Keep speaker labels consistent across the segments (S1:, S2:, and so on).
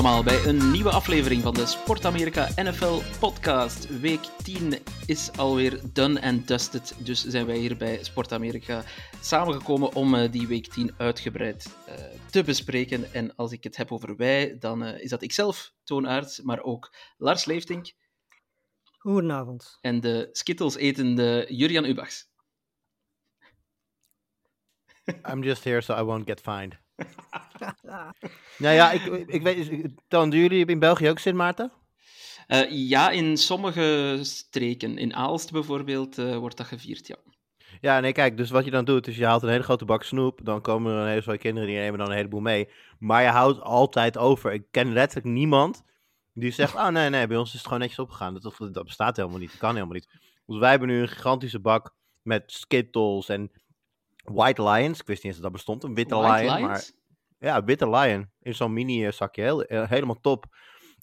S1: allemaal bij een nieuwe aflevering van de Sport Amerika NFL podcast. Week 10 is alweer done and dusted, dus zijn wij hier bij Sport Amerika samengekomen om eh, die week 10 uitgebreid eh, te bespreken. En als ik het heb over wij, dan eh, is dat ikzelf, Toon Aerts, maar ook Lars Leeftink
S2: Goedenavond.
S1: en de Skittles etende Jurian Ubachs.
S3: I'm just here so I won't get fined. Nou ja, ik, ik weet, Toon, doen jullie in België ook Sint Maarten?
S1: Eh, ja, in sommige streken, in Aalst bijvoorbeeld, eh, wordt dat gevierd, ja.
S3: Ja, nee, kijk, dus wat je dan doet, is je haalt een hele grote bak snoep, dan komen er een hele soort kinderen, die nemen dan een heleboel mee. Maar je houdt altijd over. Ik ken letterlijk niemand die zegt, oh nee, nee, bij ons is het gewoon netjes opgegaan. Dat, dat, dat bestaat helemaal niet, dat kan helemaal niet. Dus wij hebben nu een gigantische bak met Skittles en White Lions. Ik wist niet eens dat dat bestond, een witte
S1: White
S3: lion,
S1: Lions?
S3: maar... Ja, witte lion. In zo'n mini eh, zakje. Heel, eh, helemaal top.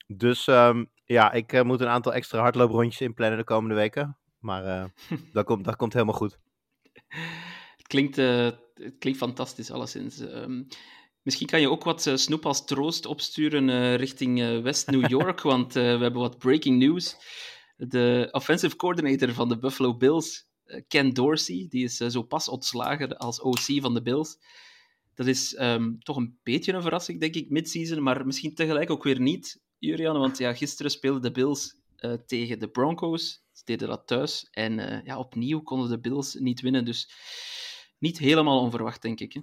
S3: Dus ehm, ja, ik eh, moet een aantal extra hardlooprondjes inplannen de komende weken. Maar dat, komt, dat komt helemaal goed.
S1: Het klinkt, het klinkt fantastisch, alleszins. Ehm, misschien kan je ook wat snoep als troost opsturen richting eh, West-New York, want we hebben wat breaking news. De offensive coordinator van de Buffalo Bills, Ken Dorsey, die is eh, zo pas ontslagen als OC van de Bills. Dat is ehm, toch een beetje een verrassing, denk ik, mid-season, maar misschien tegelijk ook weer niet, Jurian, want ja, gisteren speelden de Bills eh, tegen de Broncos. Ze deden dat thuis. En eh, ja, opnieuw konden de Bills niet winnen. Dus niet helemaal onverwacht, denk ik. Hè?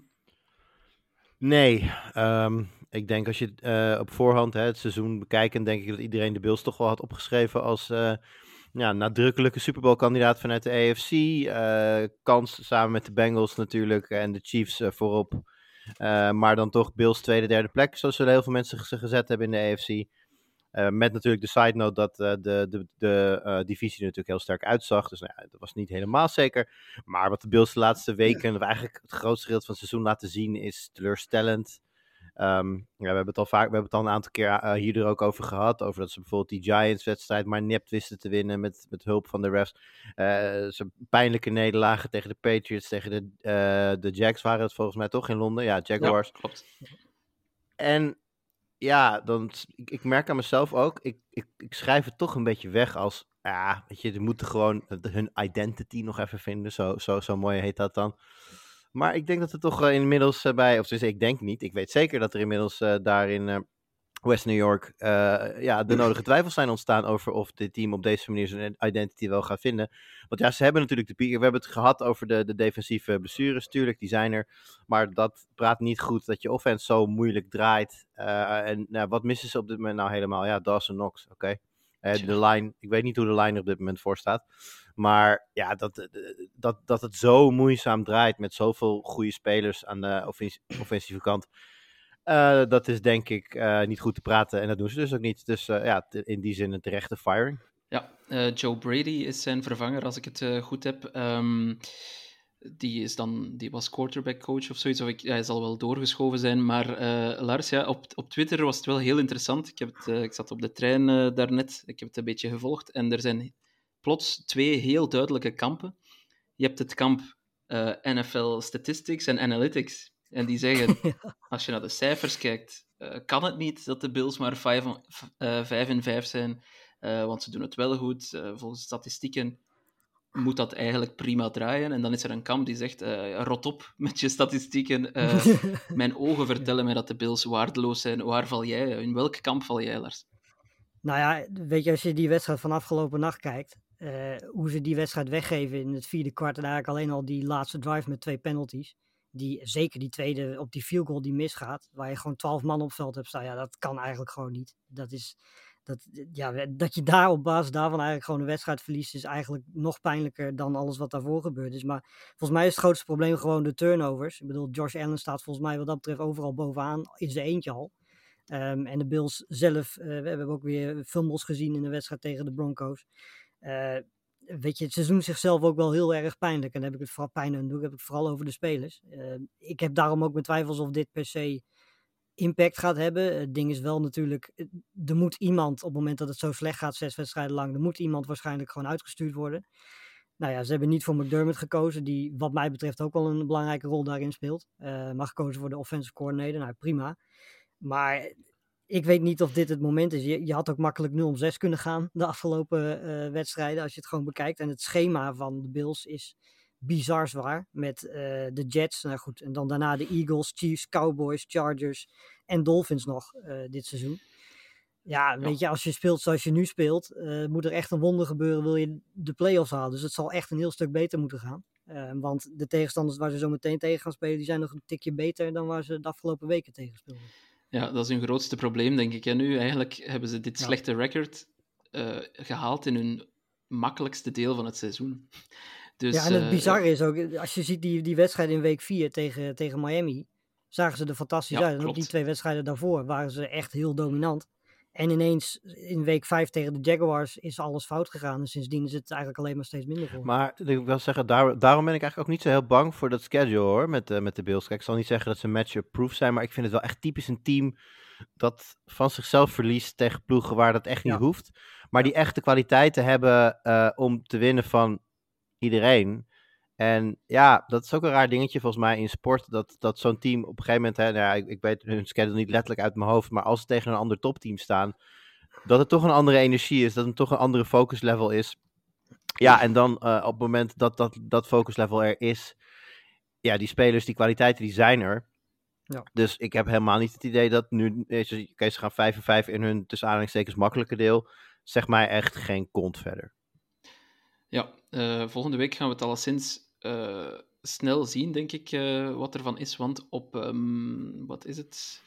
S3: Nee, ehm, ik denk als je eh, op voorhand hè, het seizoen bekijkt, denk ik dat iedereen de Bills toch wel had opgeschreven als eh, ja, nadrukkelijke Super Bowl kandidaat vanuit de AFC. Eh, kans samen met de Bengals natuurlijk en de Chiefs eh, voorop. Eh, maar dan toch Bills tweede, derde plek, zo zullen heel veel mensen ze gezet hebben in de AFC. Met natuurlijk de side note dat de, de, de divisie er natuurlijk heel sterk uitzag. Dus nou ja, dat was niet helemaal zeker. Maar wat de Bills de laatste weken, of eigenlijk het grootste gedeelte van het seizoen laten zien, is teleurstellend. Ehm, ja, we hebben het al vaak, we hebben het al een aantal keer eh, hier er ook over gehad. Over dat ze bijvoorbeeld die Giants-wedstrijd maar nipt wisten te winnen met, met hulp van de refs. Eh, ze pijnlijke nederlagen tegen de Patriots, tegen de, eh, de Jags waren het volgens mij toch in Londen. Ja, Jaguars.
S1: Ja, klopt.
S3: En ja, dan, ik, ik merk aan mezelf ook, ik, ik, ik schrijf het toch een beetje weg als, ja, weet je, ze moeten gewoon hun identity nog even vinden. Zo, zo, zo mooi heet dat dan. Maar ik denk dat er toch eh, inmiddels eh, bij, of dus ik denk niet, ik weet zeker dat er inmiddels eh, daar in West New York ja, de nodige twijfels zijn ontstaan over of dit team op deze manier zijn identity wel gaat vinden. Want ja, ze hebben natuurlijk de piek. We hebben het gehad over de, de defensieve blessures, tuurlijk, die zijn er. Maar dat praat niet goed dat je offense zo moeilijk draait. En nou, wat missen ze op dit moment nou helemaal? Ja, Dawson Knox, oké. De line, ik weet niet hoe de line er op dit moment voor staat. Maar ja, dat, eh, dat, dat het zo moeizaam draait met zoveel goede spelers aan de offens- offensieve kant. eh, dat is denk ik eh, niet goed te praten. En dat doen ze dus ook niet. Dus eh, ja, in die zin een terechte firing.
S1: Ja, eh, Joe Brady is zijn vervanger, als ik het eh, goed heb. Ehm, die, is dan, die was quarterback coach of zoiets. Of ik, hij zal wel doorgeschoven zijn. Maar eh, Lars, ja, op, op Twitter was het wel heel interessant. Ik, heb het, eh, ik zat op de trein eh, daarnet. Ik heb het een beetje gevolgd. En er zijn plots twee heel duidelijke kampen. Je hebt het kamp NFL Statistics en Analytics. En die zeggen, als je naar de cijfers kijkt, kan het niet dat de Bills maar 5 en 5 zijn. Want ze doen het wel goed. Volgens statistieken moet dat eigenlijk prima draaien. En dan is er een kamp die zegt, eh, rot op met je statistieken. Eh, mijn ogen vertellen mij dat de Bills waardeloos zijn. Waar val jij? In welk kamp val jij, Lars?
S2: Nou ja, weet je, als je die wedstrijd van afgelopen nacht kijkt, eh, hoe ze die wedstrijd weggeven in het vierde kwart en eigenlijk alleen al die laatste drive met twee penalties, die, zeker die tweede op die field goal die misgaat, waar je gewoon twaalf man op veld hebt staan, ja, dat kan eigenlijk gewoon niet. Dat is, Dat, ja, dat je daar op basis daarvan eigenlijk gewoon een wedstrijd verliest, is eigenlijk nog pijnlijker dan alles wat daarvoor gebeurd is. Maar volgens mij is het grootste probleem gewoon de turnovers. Ik bedoel, Josh Allen staat volgens mij wat dat betreft overal bovenaan, in zijn eentje al. Ehm, en de Bills zelf, uh, we hebben ook weer fumbles gezien in de wedstrijd tegen de Broncos. Uh, weet je, ze doen zichzelf ook wel heel erg pijnlijk. En dan heb ik het vooral pijn en doe, heb ik het vooral over de spelers. Uh, ik heb daarom ook mijn twijfels of dit per se impact gaat hebben. Het ding is wel natuurlijk, er moet iemand op het moment dat het zo slecht gaat, zes wedstrijden lang, er moet iemand waarschijnlijk gewoon uitgestuurd worden. Nou ja, ze hebben niet voor McDermott gekozen, die wat mij betreft ook wel een belangrijke rol daarin speelt. Uh, maar gekozen voor de offensive coordinator, nou prima. Maar ik weet niet of dit het moment is. Je, je had ook makkelijk 0 om 6 kunnen gaan de afgelopen uh, wedstrijden, als je het gewoon bekijkt. En het schema van de Bills is bizar zwaar. Met uh, de Jets, nou goed, en dan daarna de Eagles, Chiefs, Cowboys, Chargers en Dolphins nog uh, dit seizoen. Ja, weet je, als je speelt zoals je nu speelt, uh, moet er echt een wonder gebeuren, wil je de playoffs halen. Dus het zal echt een heel stuk beter moeten gaan. want de tegenstanders waar ze zo meteen tegen gaan spelen, die zijn nog een tikje beter dan waar ze de afgelopen weken tegen speelden.
S1: Ja, dat is hun grootste probleem, denk ik. En nu eigenlijk hebben ze dit slechte record uh, gehaald in hun makkelijkste deel van het seizoen. Dus,
S2: ja, en het bizarre uh, is ook, als je ziet die, die wedstrijd in week 4 tegen, tegen Miami, zagen ze er fantastisch
S1: ja,
S2: uit. En ook die twee wedstrijden daarvoor waren ze echt heel dominant. En ineens in week 5 tegen de Jaguars is alles fout gegaan. En sindsdien is het eigenlijk alleen maar steeds minder geworden.
S3: Maar ik wil zeggen, daar, daarom ben ik eigenlijk ook niet zo heel bang voor dat schedule hoor, met, uh, met de Bills. Kijk, ik zal niet zeggen dat ze match-proof zijn, maar ik vind het wel echt typisch een team dat van zichzelf verliest tegen ploegen waar dat echt niet ja. hoeft. Maar die echte kwaliteiten hebben uh, om te winnen van iedereen. En ja, dat is ook een raar dingetje volgens mij in sport. Dat, dat zo'n team op een gegeven moment, hè, nou ja, ik, ik weet hun schedule niet letterlijk uit mijn hoofd. Maar als ze tegen een ander topteam staan, dat het toch een andere energie is. Dat het toch een andere focus level is. Ja, en dan uh, op het moment dat dat, dat focus level er is. Ja, die spelers, die kwaliteiten, die zijn er.
S2: Ja.
S3: Dus ik heb helemaal niet het idee dat nu. Oké, okay, ze gaan 5 en 5 in hun tussen aanhalingstekens makkelijke deel. Zeg mij echt geen kont verder.
S1: Ja, uh, volgende week gaan we het alleszins uh, snel zien, denk ik, uh, wat ervan is. Want op, um, wat is het?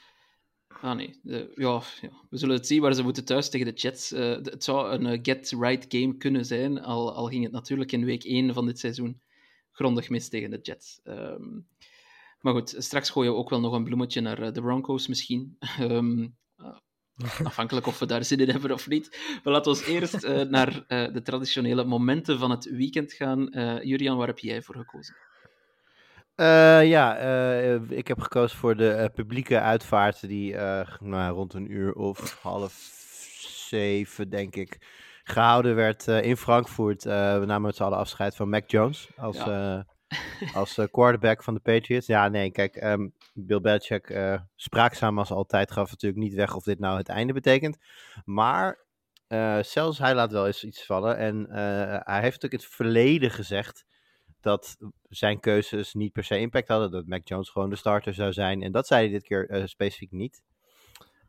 S1: Ah nee, ja, ja, we zullen het zien waar ze moeten thuis tegen de Jets. Het zou een get-right game kunnen zijn, al, al ging het natuurlijk in week 1 van dit seizoen grondig mis tegen de Jets. Um, maar goed, straks gooien we ook wel nog een bloemetje naar de Broncos misschien. Um, Afhankelijk of we daar zin in hebben of niet. Maar laten we eerst uh, naar uh, de traditionele momenten van het weekend gaan. Uh, Jurian, waar heb jij voor gekozen?
S3: ja, ik heb gekozen voor de publieke uitvaart die nou, rond een uur of half zeven, denk ik, gehouden werd in Frankfurt. we namen met z'n allen afscheid van Mac Jones als... Ja als uh, quarterback van de Patriots. Ja, nee, kijk, um, Bill Belichick, uh, spraakzaam als altijd, gaf natuurlijk niet weg of dit nou het einde betekent. Maar uh, zelfs hij laat wel eens iets vallen. En hij heeft ook in het verleden gezegd dat zijn keuzes niet per se impact hadden. Dat Mac Jones gewoon de starter zou zijn. En dat zei hij dit keer specifiek niet.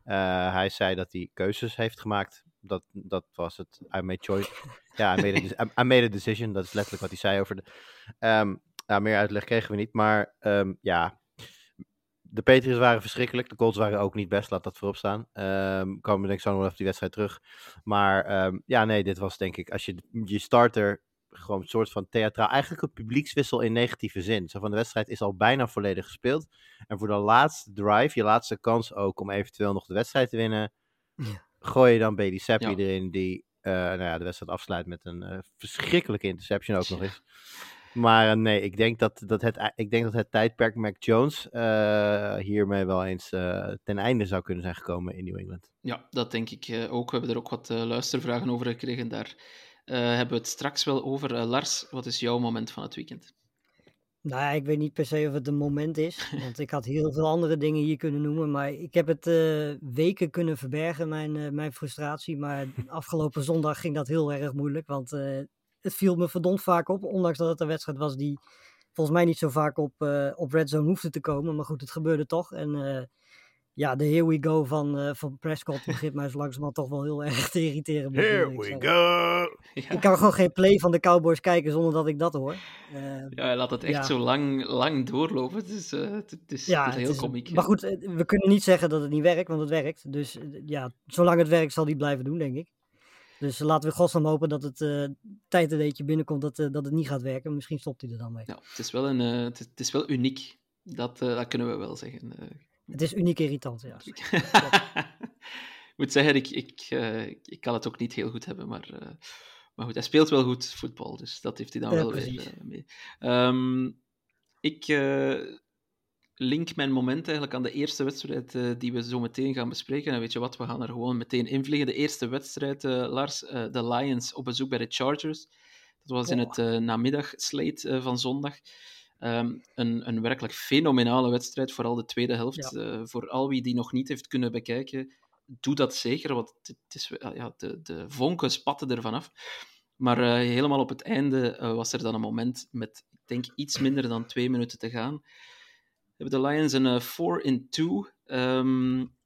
S3: hij zei dat hij keuzes heeft gemaakt. Dat, dat was het. I made choice. Ja, I made, a, I made a decision. Dat is letterlijk wat hij zei over de. Um, nou, meer uitleg kregen we niet. Maar um, ja, de Patriots waren verschrikkelijk. De Colts waren ook niet best, laat dat voorop staan. Um, komen we denk ik zo nog even die wedstrijd terug. Maar um, ja, nee, dit was denk ik, als je je starter gewoon een soort van theatraal, eigenlijk een publiekswissel in negatieve zin. Zo van de wedstrijd is al bijna volledig gespeeld. En voor de laatste drive, je laatste kans ook om eventueel nog de wedstrijd te winnen, ja. gooi je dan Bailey Seppi ja. erin, die uh, nou ja, de wedstrijd afsluit met een uh, verschrikkelijke interception ook nog eens. Maar uh, nee, ik denk dat, dat het, ik denk dat het tijdperk Mac Jones uh, hiermee wel eens uh, ten einde zou kunnen zijn gekomen in New England.
S1: Ja, dat denk ik ook. We hebben er ook wat luistervragen over gekregen. Daar hebben we het straks wel over. Lars, wat is jouw moment van het weekend?
S2: Nou, ik weet niet per se of het een moment is, want ik had heel veel andere dingen hier kunnen noemen, maar ik heb het weken kunnen verbergen, mijn, mijn frustratie. Maar afgelopen zondag ging dat heel erg moeilijk, want het viel me verdomd vaak op, ondanks dat het een wedstrijd was die volgens mij niet zo vaak op, uh, op Red Zone hoefde te komen. Maar goed, het gebeurde toch. En uh, ja, de here we go van, uh, van Prescott begint mij zo langzamerhand toch wel heel erg te irriteren.
S3: Here we go!
S2: Ja. Ik kan gewoon geen play van de Cowboys kijken zonder dat ik dat hoor.
S1: Uh, ja, laat het echt ja. zo lang, lang doorlopen. Het is, uh, het, het is,
S2: ja,
S1: het is heel komiek.
S2: Maar goed, we kunnen niet zeggen dat het niet werkt, want het werkt. Dus ja, zolang het werkt zal hij blijven doen, denk ik. Dus laten we godsnaam hopen dat het uh, tijd een beetje binnenkomt dat, uh, dat het niet gaat werken. Misschien stopt hij er dan mee.
S1: Ja, het is wel, een, uh, het, is, het, is, wel uniek. Dat, dat kunnen we wel zeggen.
S2: Het is uniek irritant, ja.
S1: ik moet zeggen, ik, ik, ik kan het ook niet heel goed hebben, maar, maar goed, hij speelt wel goed voetbal, dus dat heeft hij dan wel
S2: precies.
S1: weer mee. Um, ik link mijn moment eigenlijk aan de eerste wedstrijd uh, die we zo meteen gaan bespreken. En weet je wat, we gaan er gewoon meteen invliegen. De eerste wedstrijd, uh, Lars, uh, de Lions op bezoek bij de Chargers. Dat was in het namiddagslate van zondag. Um, een, een werkelijk fenomenale wedstrijd, vooral de tweede helft. Ja. voor al wie die nog niet heeft kunnen bekijken, doe dat zeker, want het is, ja, de, de vonken spatten ervan af. Maar helemaal op het einde was er dan een moment met, ik denk, iets minder dan twee minuten te gaan hebben de Lions een 4-in-2. Um,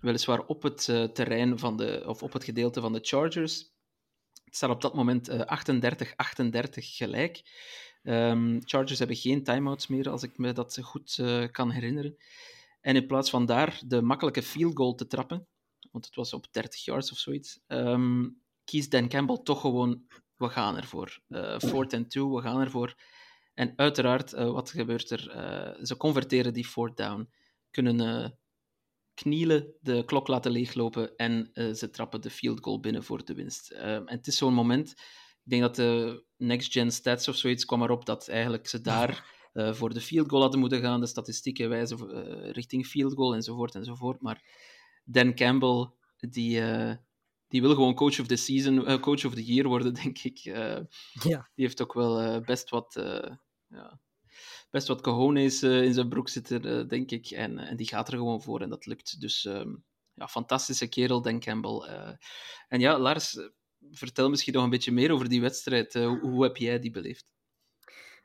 S1: weliswaar op het uh, terrein van de, of op het gedeelte van de Chargers. Het staat op dat moment uh, 38-38 gelijk. Um, Chargers hebben geen timeouts meer, als ik me dat goed kan herinneren. En in plaats van daar de makkelijke field goal te trappen, want het was op 30 yards of zoiets, um, kiest Dan Campbell toch gewoon, we gaan ervoor. Uh, 4th 2, we gaan ervoor. En uiteraard, uh, wat gebeurt er? Uh, ze converteren die fourth down, kunnen uh, knielen, de klok laten leeglopen en ze trappen de field goal binnen voor de winst. en het is zo'n moment, ik denk dat de Next Gen Stats of zoiets kwam erop dat eigenlijk ze daar voor de field goal hadden moeten gaan. De statistieken wijzen richting field goal enzovoort enzovoort. Maar Dan Campbell, die, die wil gewoon coach of the season, uh, coach of the year worden, denk ik. Uh,
S2: ja.
S1: Die heeft ook wel uh, best wat, ja, best wat cojones in zijn broek zitten, denk ik. En, en die gaat er gewoon voor en dat lukt. Dus um, ja, fantastische kerel, Dan Campbell. en ja, Lars, vertel misschien nog een beetje meer over die wedstrijd. Hoe, hoe, heb jij die beleefd?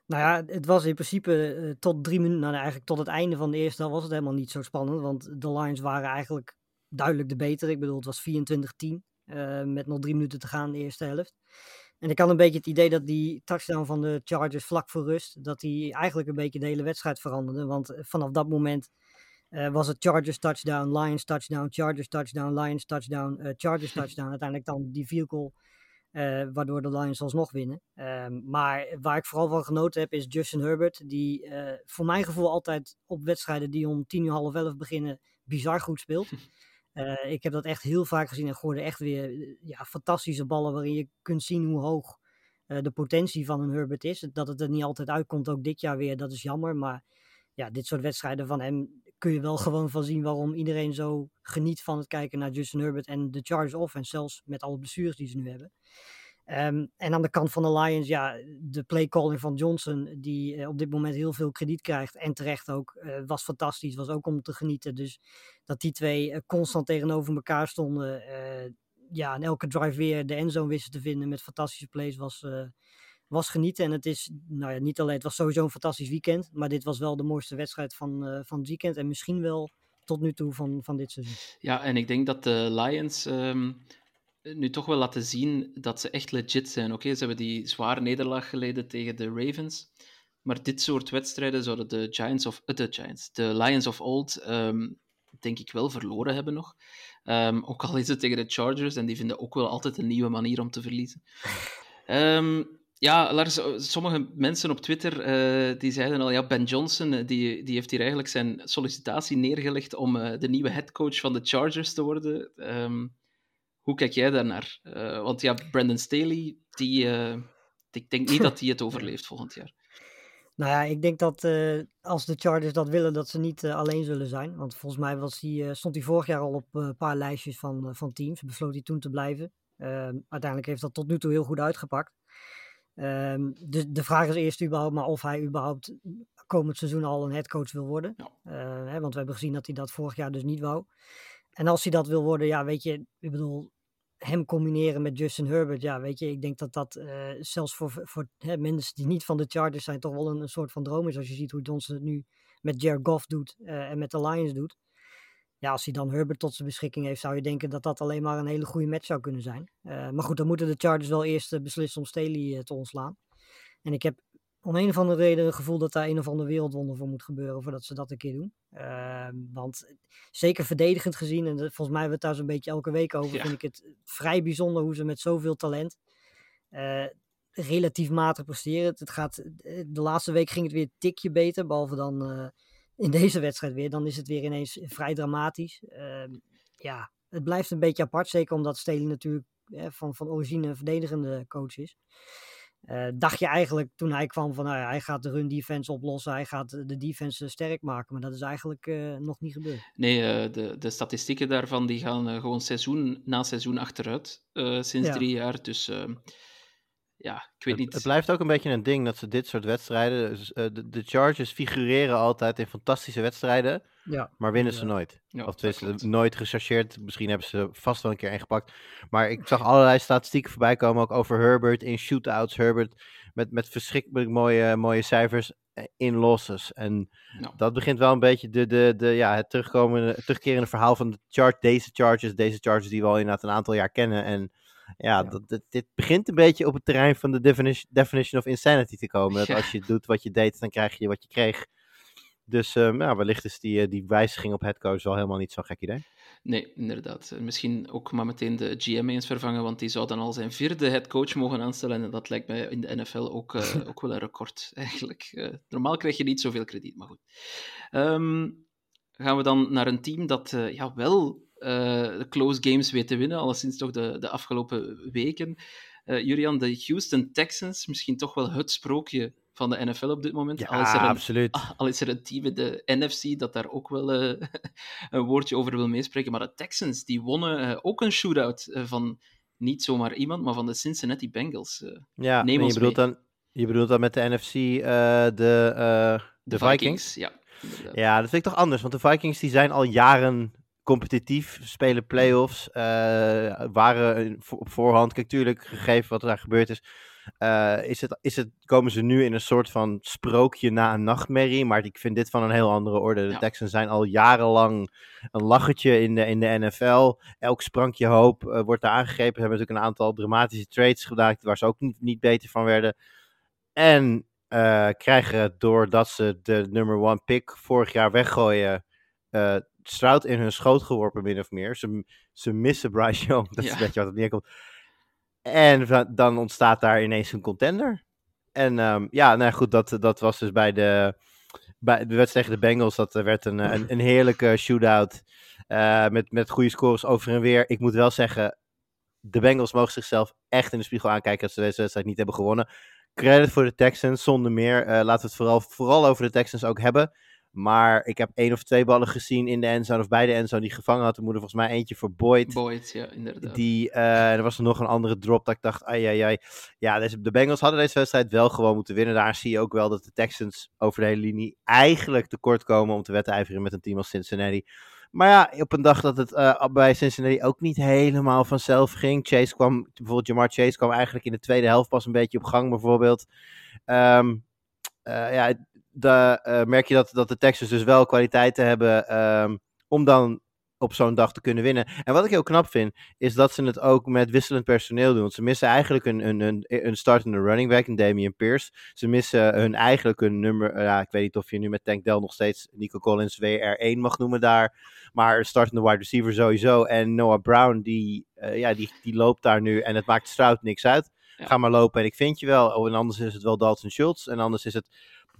S2: Nou ja, het was in principe tot drie minuten, nou eigenlijk tot het einde van de eerste was het helemaal niet zo spannend. Want de Lions waren eigenlijk duidelijk de betere. Ik bedoel, het was 24-10. Uh, met nog drie minuten te gaan in de eerste helft. En ik had een beetje het idee dat die touchdown van de Chargers vlak voor rust, dat die eigenlijk een beetje de hele wedstrijd veranderde. Want vanaf dat moment uh, was het Chargers touchdown, Lions touchdown, Chargers touchdown, Lions touchdown, uh, Chargers touchdown. Uiteindelijk dan die field goal, waardoor de Lions alsnog winnen. maar waar ik vooral van genoten heb is Justin Herbert, die voor mijn gevoel altijd op wedstrijden die om tien uur half elf beginnen bizar goed speelt. Uh, ik heb dat echt heel vaak gezien en gooide echt weer ja, fantastische ballen waarin je kunt zien hoe hoog uh, de potentie van een Herbert is. Dat het er niet altijd uitkomt, ook dit jaar weer, dat is jammer. Maar ja, dit soort wedstrijden van hem kun je wel gewoon van zien waarom iedereen zo geniet van het kijken naar Justin Herbert en de Chargers offense, zelfs met alle blessures die ze nu hebben. Um, en aan de kant van de Lions, ja, de playcalling van Johnson, die uh, op dit moment heel veel krediet krijgt en terecht ook, uh, was fantastisch, was ook om te genieten. Dus dat die twee uh, constant tegenover elkaar stonden, ja, en elke drive weer de endzone wisten te vinden met fantastische plays, was, was genieten. En het is, nou ja, niet alleen, het was sowieso een fantastisch weekend, maar dit was wel de mooiste wedstrijd van, van het weekend en misschien wel tot nu toe van, van dit seizoen.
S1: Ja, en ik denk dat de Lions... Um nu toch wel laten zien dat ze echt legit zijn. Oké, okay, ze hebben die zware nederlaag geleden tegen de Ravens. Maar dit soort wedstrijden zouden de Giants of uh, de Giants, de Lions of Old, um, denk ik wel verloren hebben nog. Um, ook al is het tegen de Chargers en die vinden ook wel altijd een nieuwe manier om te verliezen. Um, ja, Lars, sommige mensen op Twitter uh, die zeiden al, ja, Ben Johnson die, die heeft hier eigenlijk zijn sollicitatie neergelegd om uh, de nieuwe headcoach van de Chargers te worden. Hoe kijk jij daarnaar? Uh, want ja, Brandon Staley, die, uh, ik denk niet dat hij het overleeft volgend jaar.
S2: Nou ja, ik denk dat uh, als de Chargers dat willen, dat ze niet alleen zullen zijn. Want volgens mij was die, stond hij vorig jaar al op een paar lijstjes van, van teams. Besloot hij toen te blijven. Ehm, uiteindelijk heeft dat tot nu toe heel goed uitgepakt. Um, de, de vraag is eerst überhaupt maar of hij überhaupt komend seizoen al een headcoach wil worden. Ja. Hè, want we hebben gezien dat hij dat vorig jaar dus niet wou. En als hij dat wil worden, ja, weet je, ik bedoel, hem combineren met Justin Herbert, ja, weet je, ik denk dat dat uh, zelfs voor, voor hè, mensen die niet van de Chargers zijn, toch wel een, soort van droom is. Als je ziet hoe Johnson het nu met Jared Goff doet uh, en met de Lions doet. ja, als hij dan Herbert tot zijn beschikking heeft, zou je denken dat dat alleen maar een hele goede match zou kunnen zijn. Uh, maar goed, dan moeten de Chargers wel eerst beslissen om Staley te ontslaan. En ik heb om een of andere reden het gevoel dat daar een of ander wereldwonder voor moet gebeuren voordat ze dat een keer doen. Ehm, want zeker verdedigend gezien, en volgens mij hebben we het daar zo'n beetje elke week over, ja. vind ik het vrij bijzonder hoe ze met zoveel talent relatief matig presteren. Het gaat, de laatste week ging het weer een tikje beter, behalve dan in deze wedstrijd weer, dan is het weer ineens vrij dramatisch. Uh, ja, het blijft een beetje apart, zeker omdat Staley natuurlijk eh, van, van origine een verdedigende coach is. Uh, dacht je eigenlijk toen hij kwam van nou ja, hij gaat de run defense oplossen, hij gaat de defense sterk maken, maar dat is eigenlijk uh, nog niet gebeurd.
S1: Nee, de, de statistieken daarvan die gaan gewoon seizoen na seizoen achteruit sinds ja. drie jaar. Dus ehm, ja, ik weet
S3: het,
S1: niet.
S3: Het blijft ook een beetje een ding dat ze dit soort wedstrijden. Dus, uh, de, de, Chargers figureren altijd in fantastische wedstrijden.
S2: Ja.
S3: Maar winnen ze
S2: Ja.
S3: nooit.
S1: Ja,
S3: of
S1: dat
S3: tenminste, nooit gechargeerd. Misschien hebben ze vast wel een keer ingepakt. Maar ik zag allerlei statistieken voorbij komen. Ook over Herbert in shootouts. Herbert met, met verschrikkelijk mooie, mooie cijfers eh, in losses. En
S1: Ja.
S3: dat begint wel een beetje de, de, de, ja, het terugkomende, het terugkerende verhaal van de chart, deze Chargers. Deze Chargers die we al inderdaad een aantal jaar kennen. En ja,
S2: Ja.
S3: Dat, dit, dit begint een beetje op het terrein van de definition, definition of insanity te komen. Dat
S1: Ja.
S3: als je doet wat je deed, dan krijg je wat je kreeg. Dus ehm, ja, wellicht is die, eh, die wijziging op headcoach wel helemaal niet zo'n gek idee.
S1: Nee, inderdaad. En Misschien ook maar meteen de GM eens vervangen, want die zou dan al zijn vierde headcoach mogen aanstellen. En dat lijkt mij in de NFL ook, eh, ook wel een record, eigenlijk. Eh, normaal krijg je niet zoveel krediet, maar goed. Ehm, gaan we dan naar een team dat ja, wel de close games weet te winnen, alleszins toch de, de afgelopen weken. Eh Julian, de Houston Texans, misschien toch wel het sprookje van de NFL op dit moment. al, is er een,
S3: absoluut.
S1: al is er een team in de NFC dat daar ook wel eh, een woordje over wil meespreken. Maar de Texans, die wonnen eh, ook een shootout eh, van niet zomaar iemand, maar van de Cincinnati Bengals. eh,
S3: Ja,
S1: Neem ons
S3: je, bedoelt
S1: mee.
S3: dan, je bedoelt dan met de NFC eh, de, eh, de, Vikings?
S1: Ja, inderdaad.
S3: Ja, dat vind ik toch anders. Want de Vikings die zijn al jaren competitief, spelen playoffs, eh waren op voorhand. Kijk, tuurlijk, gegeven wat er daar gebeurd is, eh, is het, is het, komen ze nu in een soort van sprookje na een nachtmerrie. Maar ik vind dit van een heel andere orde. De
S1: Ja.
S3: Texans zijn al jarenlang een lachertje in de, in de NFL. Elk sprankje hoop eh, wordt daar aangegrepen. Ze hebben natuurlijk een aantal dramatische trades gedaan, waar ze ook niet, niet beter van werden. En eh, krijgen doordat ze de number one pick vorig jaar weggooien, Stroud in hun schoot geworpen, min of meer. Ze, ze missen Bryce Young, dat is een beetje wat het neerkomt. En dan ontstaat daar ineens een contender. En ehm, ja, nou goed, dat, dat was dus bij de, bij de wedstrijd tegen de Bengals. Dat werd een, een, een heerlijke shootout eh, met, met goede scores over en weer. Ik moet wel zeggen, de Bengals mogen zichzelf echt in de spiegel aankijken dat ze deze wedstrijd niet hebben gewonnen. Credit voor de Texans, zonder meer. Eh, laten we het vooral, vooral over de Texans ook hebben. Maar ik heb één of twee ballen gezien in de endzone of bij de endzone die gevangen had. Er moet er volgens mij eentje voor Boyd.
S1: Boyd, ja, inderdaad.
S3: Die, eh, er was er nog een andere drop dat ik dacht, ai, ai, ai. Ja, de Bengals hadden deze wedstrijd wel gewoon moeten winnen. Daar zie je ook wel dat de Texans over de hele linie eigenlijk tekort komen om te wedijveren met een team als Cincinnati. Maar ja, op een dag dat het eh, bij Cincinnati ook niet helemaal vanzelf ging. Chase kwam, bijvoorbeeld Jamar Chase kwam eigenlijk in de tweede helft pas een beetje op gang bijvoorbeeld. Ehm, eh, ja, de, eh, merk je dat, dat de Texans dus wel kwaliteiten hebben ehm, om dan op zo'n dag te kunnen winnen. En wat ik heel knap vind, is dat ze het ook met wisselend personeel doen. Want ze missen eigenlijk een, een, een, een startende running back, een Damian Pierce. Ze missen hun eigenlijk een nummer, eh, ja, ik weet niet of je nu met Tank Dell nog steeds Nico Collins WR1 mag noemen daar. Maar een startende wide receiver sowieso. En Noah Brown, die, eh, ja, die, die loopt daar nu en het maakt Stroud niks uit.
S1: Ja.
S3: Ga maar lopen en ik vind je wel. Oh, en anders is het wel Dalton Schultz. En anders is het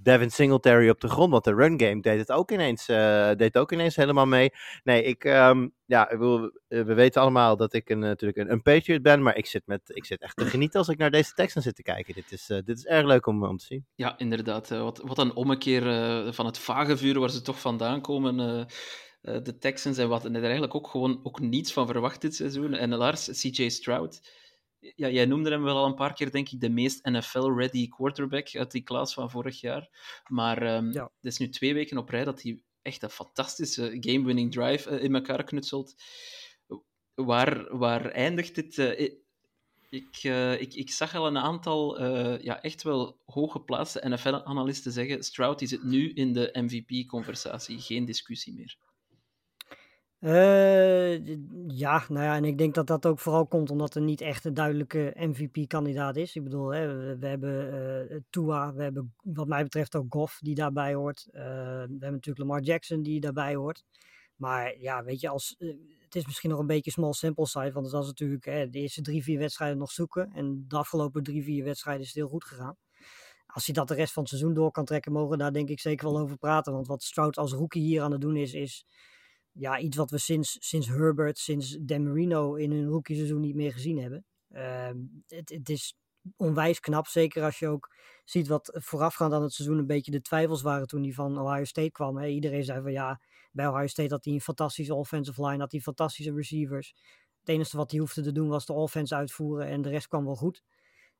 S3: Devin Singletary op de grond. Want de run game deed het ook ineens, eh, deed ook ineens helemaal mee. Nee, ik, ehm, ja, eh, we weten allemaal dat ik een, natuurlijk een, een Patriot ben. Maar ik zit, met, ik zit echt te genieten als ik naar deze Texans zit te kijken. Dit is, eh, dit is erg leuk om, om te zien.
S1: Ja, inderdaad. eh, wat, wat een ommekeer eh, van het vage vuur waar ze toch vandaan komen. eh, eh, de Texans en wat en er eigenlijk ook gewoon ook niets van verwacht dit seizoen. En Lars, CJ Stroud. Ja, jij noemde hem wel al een paar keer, denk ik, de meest NFL-ready quarterback uit die klas van vorig jaar. Maar ehm
S2: Ja.
S1: het is nu twee weken op rij dat hij echt een fantastische game-winning drive eh, in elkaar knutselt. Waar, waar eindigt dit? eh, ik, eh, ik, ik zag al een aantal ja, echt wel hooggeplaatste NFL-analisten zeggen: Stroud is het nu in de MVP-conversatie, geen discussie meer.
S2: Uh, ja, nou ja, en ik denk dat dat ook vooral komt omdat er niet echt een duidelijke MVP-kandidaat is. Ik bedoel, hè, we, hebben uh, Tua, we hebben wat mij betreft ook Goff die daarbij hoort. Uh, we hebben natuurlijk Lamar Jackson die daarbij hoort. Maar ja, weet je, als, het is misschien nog een beetje small sample size, want het was natuurlijk hè, de eerste drie, vier wedstrijden nog zoeken. En de afgelopen drie, vier wedstrijden is het heel goed gegaan. Als hij dat de rest van het seizoen door kan trekken, mogen we daar denk ik zeker wel over praten. Want wat Stroud als rookie hier aan het doen is, is ja, iets wat we sinds, sinds Herbert, sinds Dan Marino in hun rookie seizoen niet meer gezien hebben. Uh, het, het is onwijs knap, zeker als je ook ziet wat voorafgaand aan het seizoen een beetje de twijfels waren toen hij van Ohio State kwam. Iedereen zei van ja, bij Ohio State had hij een fantastische offensive line, had hij fantastische receivers. Het enige wat hij hoefde te doen was de offense uitvoeren en de rest kwam wel goed.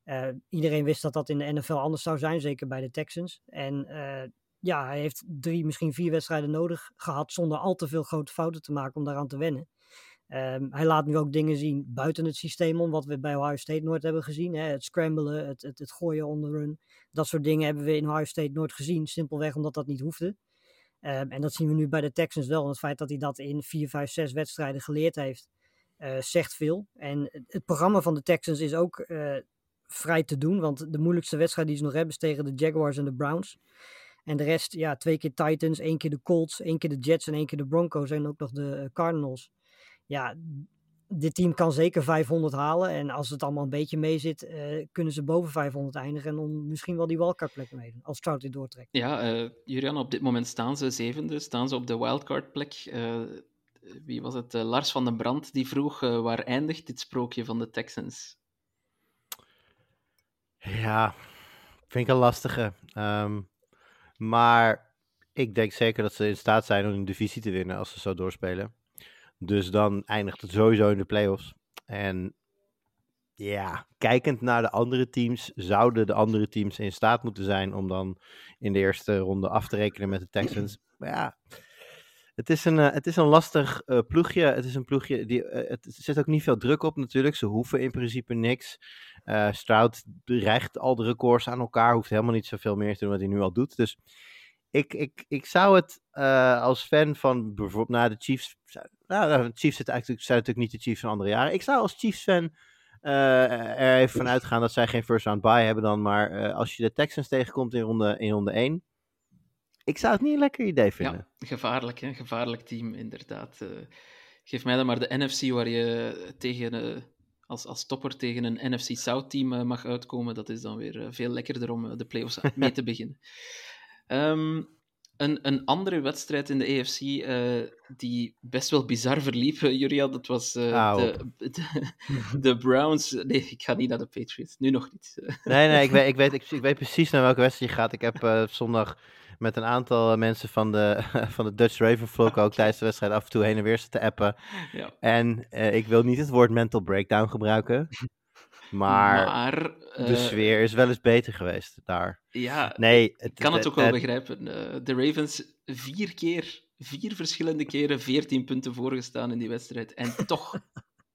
S2: Uh, iedereen wist dat dat in de NFL anders zou zijn, zeker bij de Texans. En uh, ja, hij heeft drie, misschien vier wedstrijden nodig gehad zonder al te veel grote fouten te maken om daaraan te wennen. Um, hij laat nu ook dingen zien buiten het systeem om, wat we bij Ohio State nooit hebben gezien. Hè? Het scramblen, het, het, het gooien on the run. Dat soort dingen hebben we in Ohio State nooit gezien, simpelweg omdat dat niet hoefde. Um, en dat zien we nu bij de Texans wel. Het feit dat hij dat in vier, vijf, zes wedstrijden geleerd heeft, uh, zegt veel. En het programma van de Texans is ook uh, vrij te doen, want de moeilijkste wedstrijd die ze nog hebben is tegen de Jaguars en de Browns. En de rest, ja, twee keer Titans, één keer de Colts, één keer de Jets en één keer de Broncos en ook nog de eh, Cardinals. Ja, dit team kan zeker 500 halen. En als het allemaal een beetje mee zit, uh, kunnen ze boven 500 eindigen. En dan misschien wel die wildcard plek meedoen, als Trout dit doortrekt.
S1: Ja, uh, Julian, op dit moment staan ze zevende, staan ze op de wildcard plek. Uh, wie was het? Lars van den Brand die vroeg, waar eindigt dit sprookje van de Texans?
S3: Ja, vind ik een lastige. Um, maar ik denk zeker dat ze in staat zijn om een divisie te winnen als ze zo doorspelen. Dus dan eindigt het sowieso in de playoffs. En ja, kijkend naar de andere teams, zouden de andere teams in staat moeten zijn om dan in de eerste ronde af te rekenen met de Texans. Maar ja, het is een, uh, het is een lastig uh, ploegje. Het is een ploegje, die, uh, het zit ook niet veel druk op natuurlijk. Ze hoeven in principe niks. Stroud recht al de records aan elkaar, hoeft helemaal niet zoveel meer te doen wat hij nu al doet. Dus ik, ik, ik zou het als fan van bijvoorbeeld nou, de Chiefs. Nou, de Chiefs zijn eigenlijk, zijn natuurlijk niet de Chiefs van andere jaren. Ik zou als Chiefs-fan uh, er even vanuit gaan dat zij geen first round bye hebben dan. Maar als je de Texans tegenkomt in ronde, in ronde 1. Ik zou het niet een lekker idee vinden.
S1: Ja, gevaarlijk, hè? gevaarlijk team, inderdaad. geef mij dan maar de NFC waar je tegen als, als topper tegen een NFC South-team uh, mag uitkomen, dat is dan weer uh, veel lekkerder om uh, de playoffs mee te beginnen. Um, een, een andere wedstrijd in de AFC die best wel bizar verliep, Juria, dat was de, de, de, Browns. Nee, ik ga niet naar de Patriots, nu nog niet.
S3: nee, nee, ik weet, ik, weet, ik, ik weet precies naar welke wedstrijd je gaat. Ik heb zondag met een aantal mensen van de, van de Dutch Ravenflock ook tijdens de wedstrijd af en toe heen en weer te appen. Ja. En uh, ik wil niet het woord mental breakdown gebruiken. Maar, maar uh, de sfeer is wel eens beter geweest daar.
S1: Ja, nee, het, kan het, het ook wel begrijpen. De Ravens vier keer, vier verschillende keren 14 punten voorgestaan in die wedstrijd. En toch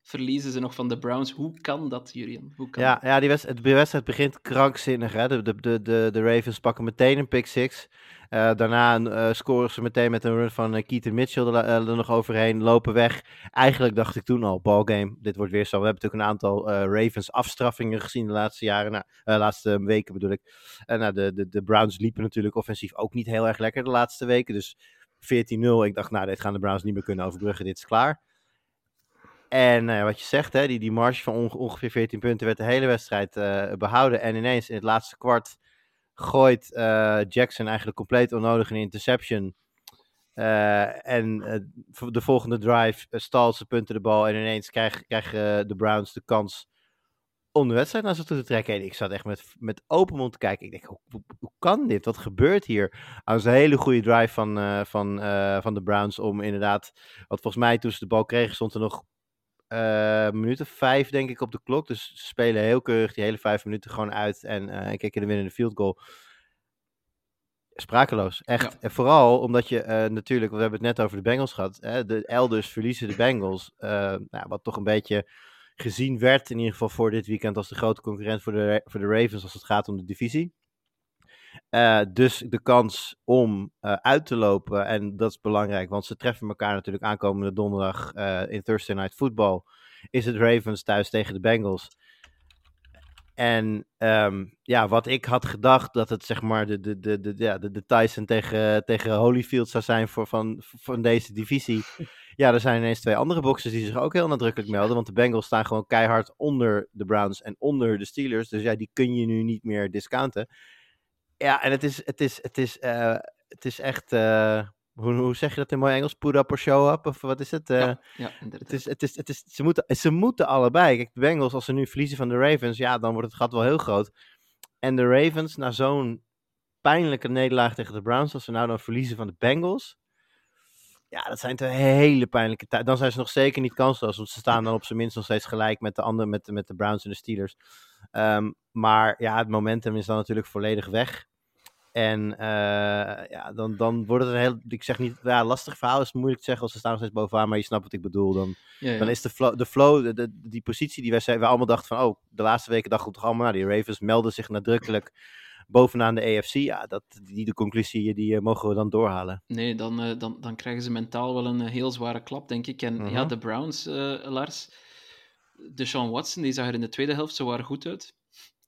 S1: verliezen ze nog van de Browns. Hoe kan dat, Julian? Hoe kan
S3: ja,
S1: dat?
S3: ja, die wedstrijd, de wedstrijd begint krankzinnig. Hè? De, de, de, de, Ravens pakken meteen een pick six. Uh, daarna uh, scoren ze meteen met een run van uh, Keaton Mitchell er, er, nog overheen. Lopen weg. Eigenlijk dacht ik toen al, ballgame, dit wordt weer zo. We hebben natuurlijk een aantal Ravens afstraffingen gezien de laatste jaren. Nou, laatste weken bedoel ik. En nou, de, de, de Browns liepen natuurlijk offensief ook niet heel erg lekker de laatste weken. Dus 14-0. Ik dacht, nou, dit gaan de Browns niet meer kunnen overbruggen. Dit is klaar. En uh, wat je zegt, hè, die, die marge van onge ongeveer 14 punten werd de hele wedstrijd uh, behouden. En ineens in het laatste kwart gooit uh, Jackson eigenlijk compleet onnodig een interception. en de volgende drive stalt ze punten de bal. En ineens krijgen krijg, de Browns de kans om de wedstrijd naar zich toe te trekken. En ik zat echt met, met open mond te kijken. Ik denk, hoe, hoe, kan dit? Wat gebeurt hier? Als een hele goede drive van, van, van de Browns om inderdaad... Want volgens mij toen ze de bal kregen stond er nog uh, minuten vijf, denk ik, op de klok. Dus ze spelen heel keurig die hele vijf minuten gewoon uit. En uh, kijken de winnende field goal. Sprakeloos, echt. Ja. En vooral omdat je uh, natuurlijk, we hebben het net over de Bengals gehad. Hè, de elders verliezen de Bengals. nou, wat toch een beetje gezien werd, in ieder geval voor dit weekend, als de grote concurrent voor de, voor de Ravens als het gaat om de divisie. Eh, dus de kans om eh, uit te lopen, en dat is belangrijk, want ze treffen elkaar natuurlijk aankomende donderdag eh, in Thursday Night Football, is het Ravens thuis tegen de Bengals. En ehm, ja, wat ik had gedacht dat het zeg maar de, de, de, de, ja, de, de Tyson tegen, tegen Holyfield zou zijn voor, van, van deze divisie. Ja, er zijn ineens twee andere boxers die zich ook heel nadrukkelijk melden. Want de Bengals staan gewoon keihard onder de Browns en onder de Steelers. Dus ja, die kun je nu niet meer discounten. Ja, en het is, het is, het is, eh, het is echt. eh, hoe, hoe zeg je dat in mooi Engels? Put up or show up? Of wat is het? Eh,
S1: ja, ja, inderdaad.
S3: het is, het is, het is, ze, moeten, ze moeten allebei. Kijk, de Bengals, als ze nu verliezen van de Ravens, ja, dan wordt het gat wel heel groot. En de Ravens, na zo'n pijnlijke nederlaag tegen de Browns, als ze nou dan verliezen van de Bengals. Ja, dat zijn twee hele pijnlijke tijden. Dan zijn ze nog zeker niet kansloos, want ze staan dan op zijn minst nog steeds gelijk met de, andere, met, de- met de Browns en de Steelers. Ehm, maar ja, het momentum is dan natuurlijk volledig weg. En eh, ja, dan, dan wordt het een heel, ik zeg niet, ja, lastig verhaal is moeilijk te zeggen, want ze staan nog steeds bovenaan, maar je snapt wat ik bedoel. Dan,
S1: ja, ja.
S3: dan is de flow, de flow de, de- die positie die wij, zei, wij allemaal dachten van, oh, de laatste weken dachten we toch allemaal, nou, die Ravens melden zich nadrukkelijk bovenaan de AFC. Ja, dat, die de conclusie, die eh, mogen we dan doorhalen.
S1: Nee, dan, eh, dan, dan krijgen ze mentaal wel een heel zware klap, denk ik. En ja,
S3: Mhm.
S1: de Browns, eh, Lars, de Sean Watson, die zag er in de tweede helft zo waar goed uit.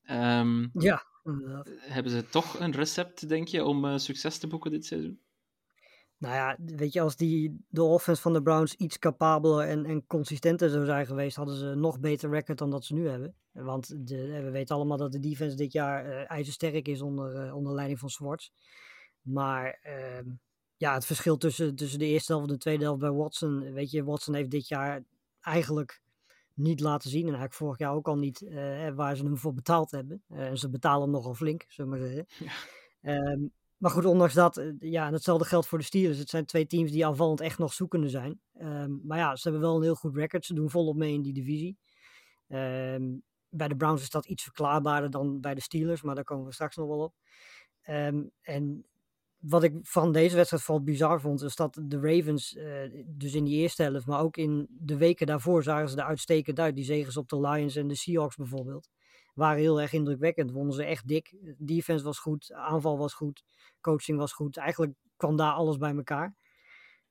S1: Ehm,
S2: Ja, inderdaad.
S1: hebben ze toch een recept, denk je, om eh, succes te boeken dit seizoen?
S2: Nou ja, weet je, als die, de offense van de Browns iets capabeler en, en consistenter zou zijn geweest, hadden ze een nog beter record dan dat ze nu hebben. Want de, eh, we weten allemaal dat de defense dit jaar eh ijzersterk is onder, onder leiding van Swartz. Maar ehm, ja, het verschil tussen, tussen de eerste helft en de tweede helft bij Watson, weet je, Watson heeft dit jaar eigenlijk niet laten zien. En eigenlijk vorig jaar ook al niet eh, waar ze hem voor betaald hebben. Eh, en ze betalen hem nogal flink, zullen we maar zeggen. Ehm, maar goed, ondanks dat, eh, ja, en hetzelfde geldt voor de Steelers. Het zijn twee teams die aanvallend echt nog zoekende zijn. Ehm, maar ja, ze hebben wel een heel goed record. Ze doen volop mee in die divisie. Ehm, bij de Browns is dat iets verklaarbaarder dan bij de Steelers, maar daar komen we straks nog wel op. En wat ik van deze wedstrijd vooral bizar vond, is dat de Ravens, eh, dus in die eerste helft, maar ook in de weken daarvoor zagen ze er uitstekend uit. Die zegens op de Lions en de Seahawks bijvoorbeeld, waren heel erg indrukwekkend. Wonnen ze echt dik. Defense was goed, aanval was goed, coaching was goed. Eigenlijk kwam daar alles bij elkaar.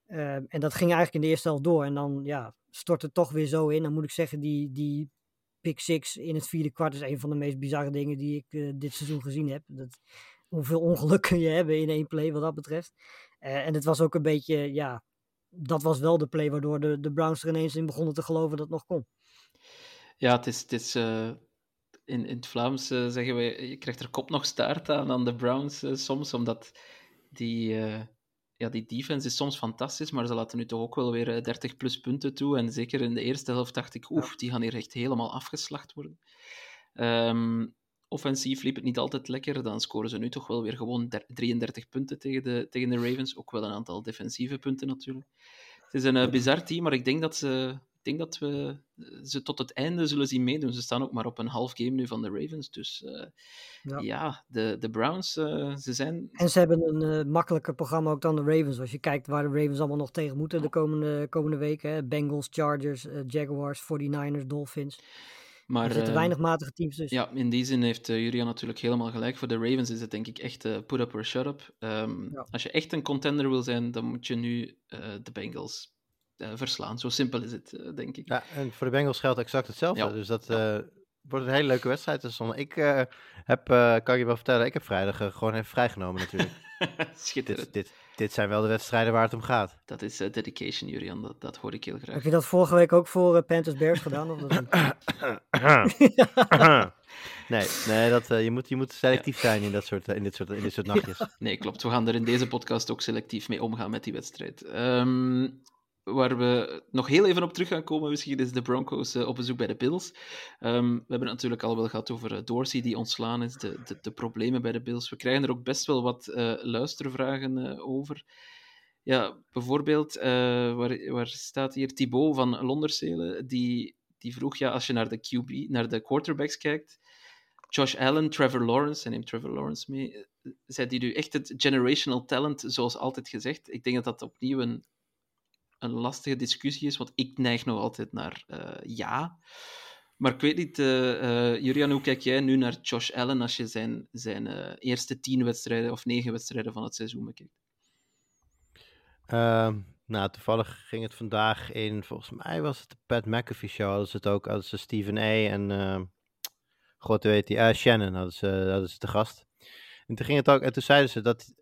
S2: Ehm, en dat ging eigenlijk in de eerste helft door. En dan ja, stort het toch weer zo in. Dan moet ik zeggen, die, die pick six in het vierde kwart is een van de meest bizarre dingen die ik eh, dit seizoen gezien heb. Dat, hoeveel ongeluk kun je hebben in één play wat dat betreft. Eh, en het was ook een beetje, ja, dat was wel de play waardoor de, de Browns er ineens in begonnen te geloven dat het nog kon.
S1: Ja, het is, het is eh, in, in het Vlaams eh, zeggen we, je krijgt er kop nog staart aan aan de Browns soms, omdat die, ja, die defense is soms fantastisch, maar ze laten nu toch ook wel weer eh, 30 plus punten toe. En zeker in de eerste helft dacht ik, oef, die gaan hier echt helemaal afgeslacht worden. Ehm, offensief liep het niet altijd lekker, dan scoren ze nu toch wel weer gewoon der- 33 punten tegen de, tegen de Ravens. Ook wel een aantal defensieve punten natuurlijk. Het is een eh, bizar team, maar ik denk dat ze ik denk dat we eh, ze tot het einde zullen zien meedoen. Ze staan ook maar op een half game nu van de Ravens. Dus eh,
S2: Ja.
S1: ja. de, de Browns, ze zijn...
S2: En ze hebben een makkelijker programma ook dan de Ravens. Als je kijkt waar de Ravens allemaal nog tegen moeten de komende, komende weken. Bengals, Chargers, Jaguars, 49ers, Dolphins.
S1: Maar,
S2: er zitten
S1: eh,
S2: weinig matige teams tussen.
S1: Ja, in die zin heeft uh, Julian natuurlijk helemaal gelijk. Voor de Ravens is het denk ik echt uh, put up or shut up. Um,
S2: Ja.
S1: Als je echt een contender wil zijn, dan moet je nu uh, de Bengals uh, verslaan. Zo simpel is het, uh, denk ik.
S3: Ja, en voor de Bengals geldt exact hetzelfde.
S1: Ja.
S3: Dus dat uh, wordt een hele leuke wedstrijd. Dus ik uh, heb, uh, kan je wel vertellen, ik heb vrijdag uh, gewoon even vrijgenomen natuurlijk.
S1: Schitterend.
S3: Dit, dit, dit, zijn wel de wedstrijden waar het om gaat.
S1: Dat is uh, dedication, Julian. Dat, dat hoor ik heel graag.
S2: Heb je dat vorige week ook voor uh, Panthers Bears gedaan? Of dat
S3: nee, nee dat, uh, je, moet, je moet selectief ja. zijn in, dat soort, in, dit soort, in dit soort nachtjes.
S1: Ja. Nee, klopt. We gaan er in deze podcast ook selectief mee omgaan met die wedstrijd. Um, waar we nog heel even op terug gaan komen, misschien is de Broncos uh, op bezoek bij de Bills. Um, we hebben het natuurlijk al wel gehad over uh, Dorsey die ontslaan is, de, de, de, problemen bij de Bills. We krijgen er ook best wel wat uh, luistervragen over. Ja, bijvoorbeeld, waar, waar staat hier Thibaut van Londerselen, die, die vroeg, ja, als je naar de QB, naar de quarterbacks kijkt, Josh Allen, Trevor Lawrence, hij neemt Trevor Lawrence mee, zijn die nu echt het generational talent, zoals altijd gezegd? Ik denk dat dat opnieuw een een lastige discussie is, want ik neig nog altijd naar uh, ja. Maar ik weet niet, uh, uh, Julian, hoe kijk jij nu naar Josh Allen als je zijn, zijn uh, eerste tien wedstrijden of negen wedstrijden van het seizoen bekijkt?
S3: Ehm, nou, toevallig ging het vandaag in, volgens mij was het de Pat McAfee show, hadden ze het ook, hadden ze Stephen A. en, ehm, god weet die, Shannon hadden ze, hadden gast. En toen ging het ook, en toen zeiden ze dat,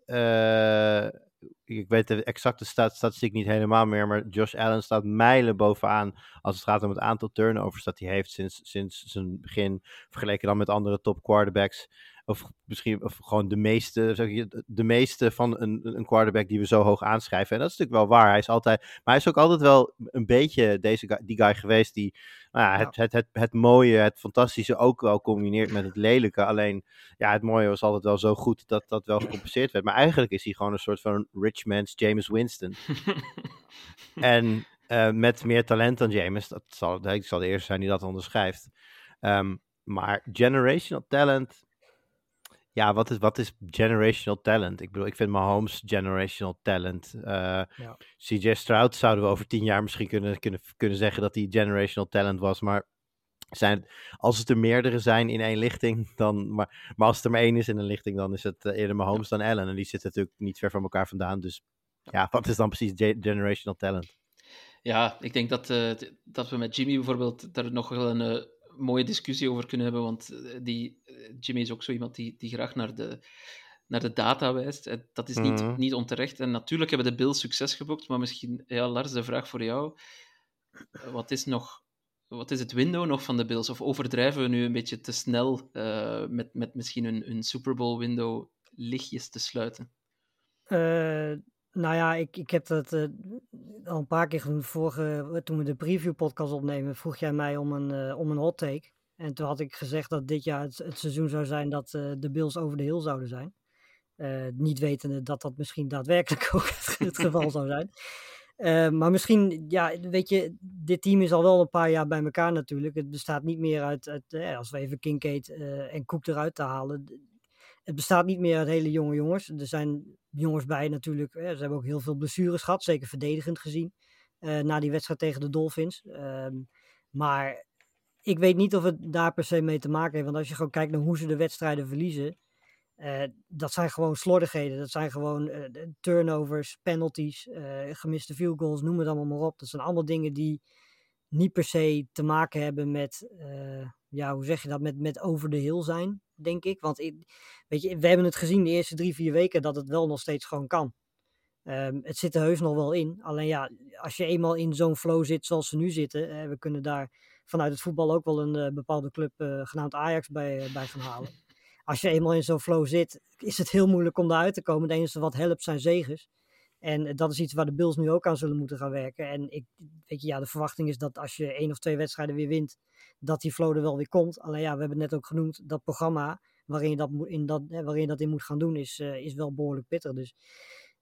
S3: ik weet de exacte statistiek niet helemaal meer, maar Josh Allen staat mijlen bovenaan als het gaat om het aantal turnovers dat hij heeft sinds, sinds zijn begin, vergeleken dan met andere top quarterbacks. Of misschien of gewoon de meeste, zeg je, de meeste van een, een quarterback die we zo hoog aanschrijven. En dat is natuurlijk wel waar. Hij is altijd, maar hij is ook altijd wel een beetje deze guy, die guy geweest die nou ja, het, het, het, het mooie, het fantastische ook wel combineert met het lelijke. Alleen ja, het mooie was altijd wel zo goed dat dat wel gecompenseerd werd. Maar eigenlijk is hij gewoon een soort van rich man's James Winston. en uh, met meer talent dan James, dat zal, ik zal de eerste zijn die dat onderschrijft. Um, maar generational talent ja, wat is, wat is generational talent? Ik bedoel, ik vind Mahomes generational talent. Uh, ja. CJ Stroud zouden we over tien jaar misschien kunnen, kunnen, kunnen zeggen dat hij generational talent was. Maar zijn, als het er meerdere zijn in één lichting, dan. Maar, maar als het er maar één is in een lichting, dan is het uh, eerder Mahomes dan Allen. En die zitten natuurlijk niet ver van elkaar vandaan. Dus ja, wat is dan precies generational talent?
S1: Ja, ik denk dat, uh, dat we met Jimmy bijvoorbeeld daar nog wel een mooie discussie over kunnen hebben, want eh, die, eh, Jimmy is ook zo iemand die, die graag naar de, naar de data wijst. Dat is niet, mm. niet onterecht. En natuurlijk hebben de Bills succes geboekt, maar misschien, ja, Lars, de vraag voor jou. Wat is, nog, wat is het window nog van de Bills? Of overdrijven we nu een beetje te snel uh, met, met misschien een, een Super Bowl window lichtjes te sluiten?
S2: Uh, nou ja, ik, ik heb dat uh, al een paar keer genoemd. Vorige, toen we de preview podcast opnemen, vroeg jij mij om een, uh, om een hot take. En toen had ik gezegd dat dit jaar het, seizoen zou zijn dat uh, de Bills over de hill zouden zijn. niet wetende dat dat misschien daadwerkelijk ook het, het geval zou zijn. maar misschien, ja, weet je, dit team is al wel een paar jaar bij elkaar natuurlijk. Het bestaat niet meer uit, uit als we even Kincaid en Koek eruit te halen het bestaat niet meer uit hele jonge jongens. Er zijn jongens bij natuurlijk. Hè, ze hebben ook heel veel blessures gehad, zeker verdedigend gezien. Uh, na die wedstrijd tegen de Dolphins. Um, maar ik weet niet of het daar per se mee te maken heeft. Want als je gewoon kijkt naar hoe ze de wedstrijden verliezen. Uh, dat zijn gewoon slordigheden. Dat zijn gewoon uh, turnovers, penalties, gemiste field goals, noem het allemaal maar op. Dat zijn allemaal dingen die niet per se te maken hebben met, ja, hoe zeg je dat, met, met over de hill zijn denk ik. Want weet je, we hebben het gezien de eerste drie, vier weken dat het wel nog steeds gewoon kan. Um, het zit er heus nog wel in. Alleen ja, als je eenmaal in zo'n flow zit zoals ze nu zitten, we kunnen daar vanuit het voetbal ook wel een uh, bepaalde club uh, genaamd Ajax bij, bij gaan halen. Als je eenmaal in zo'n flow zit, is het heel moeilijk om daaruit te komen. Het enige wat helpt zijn zegens. En dat is iets waar de Bills nu ook aan zullen moeten gaan werken. En ik, weet je, ja, de verwachting is dat als je één of twee wedstrijden weer wint, dat die flow er wel weer komt. Alleen ja, we hebben het net ook genoemd, dat programma waarin je dat, in, dat, waarin je dat in moet gaan doen, is, uh, is wel behoorlijk pittig. Dus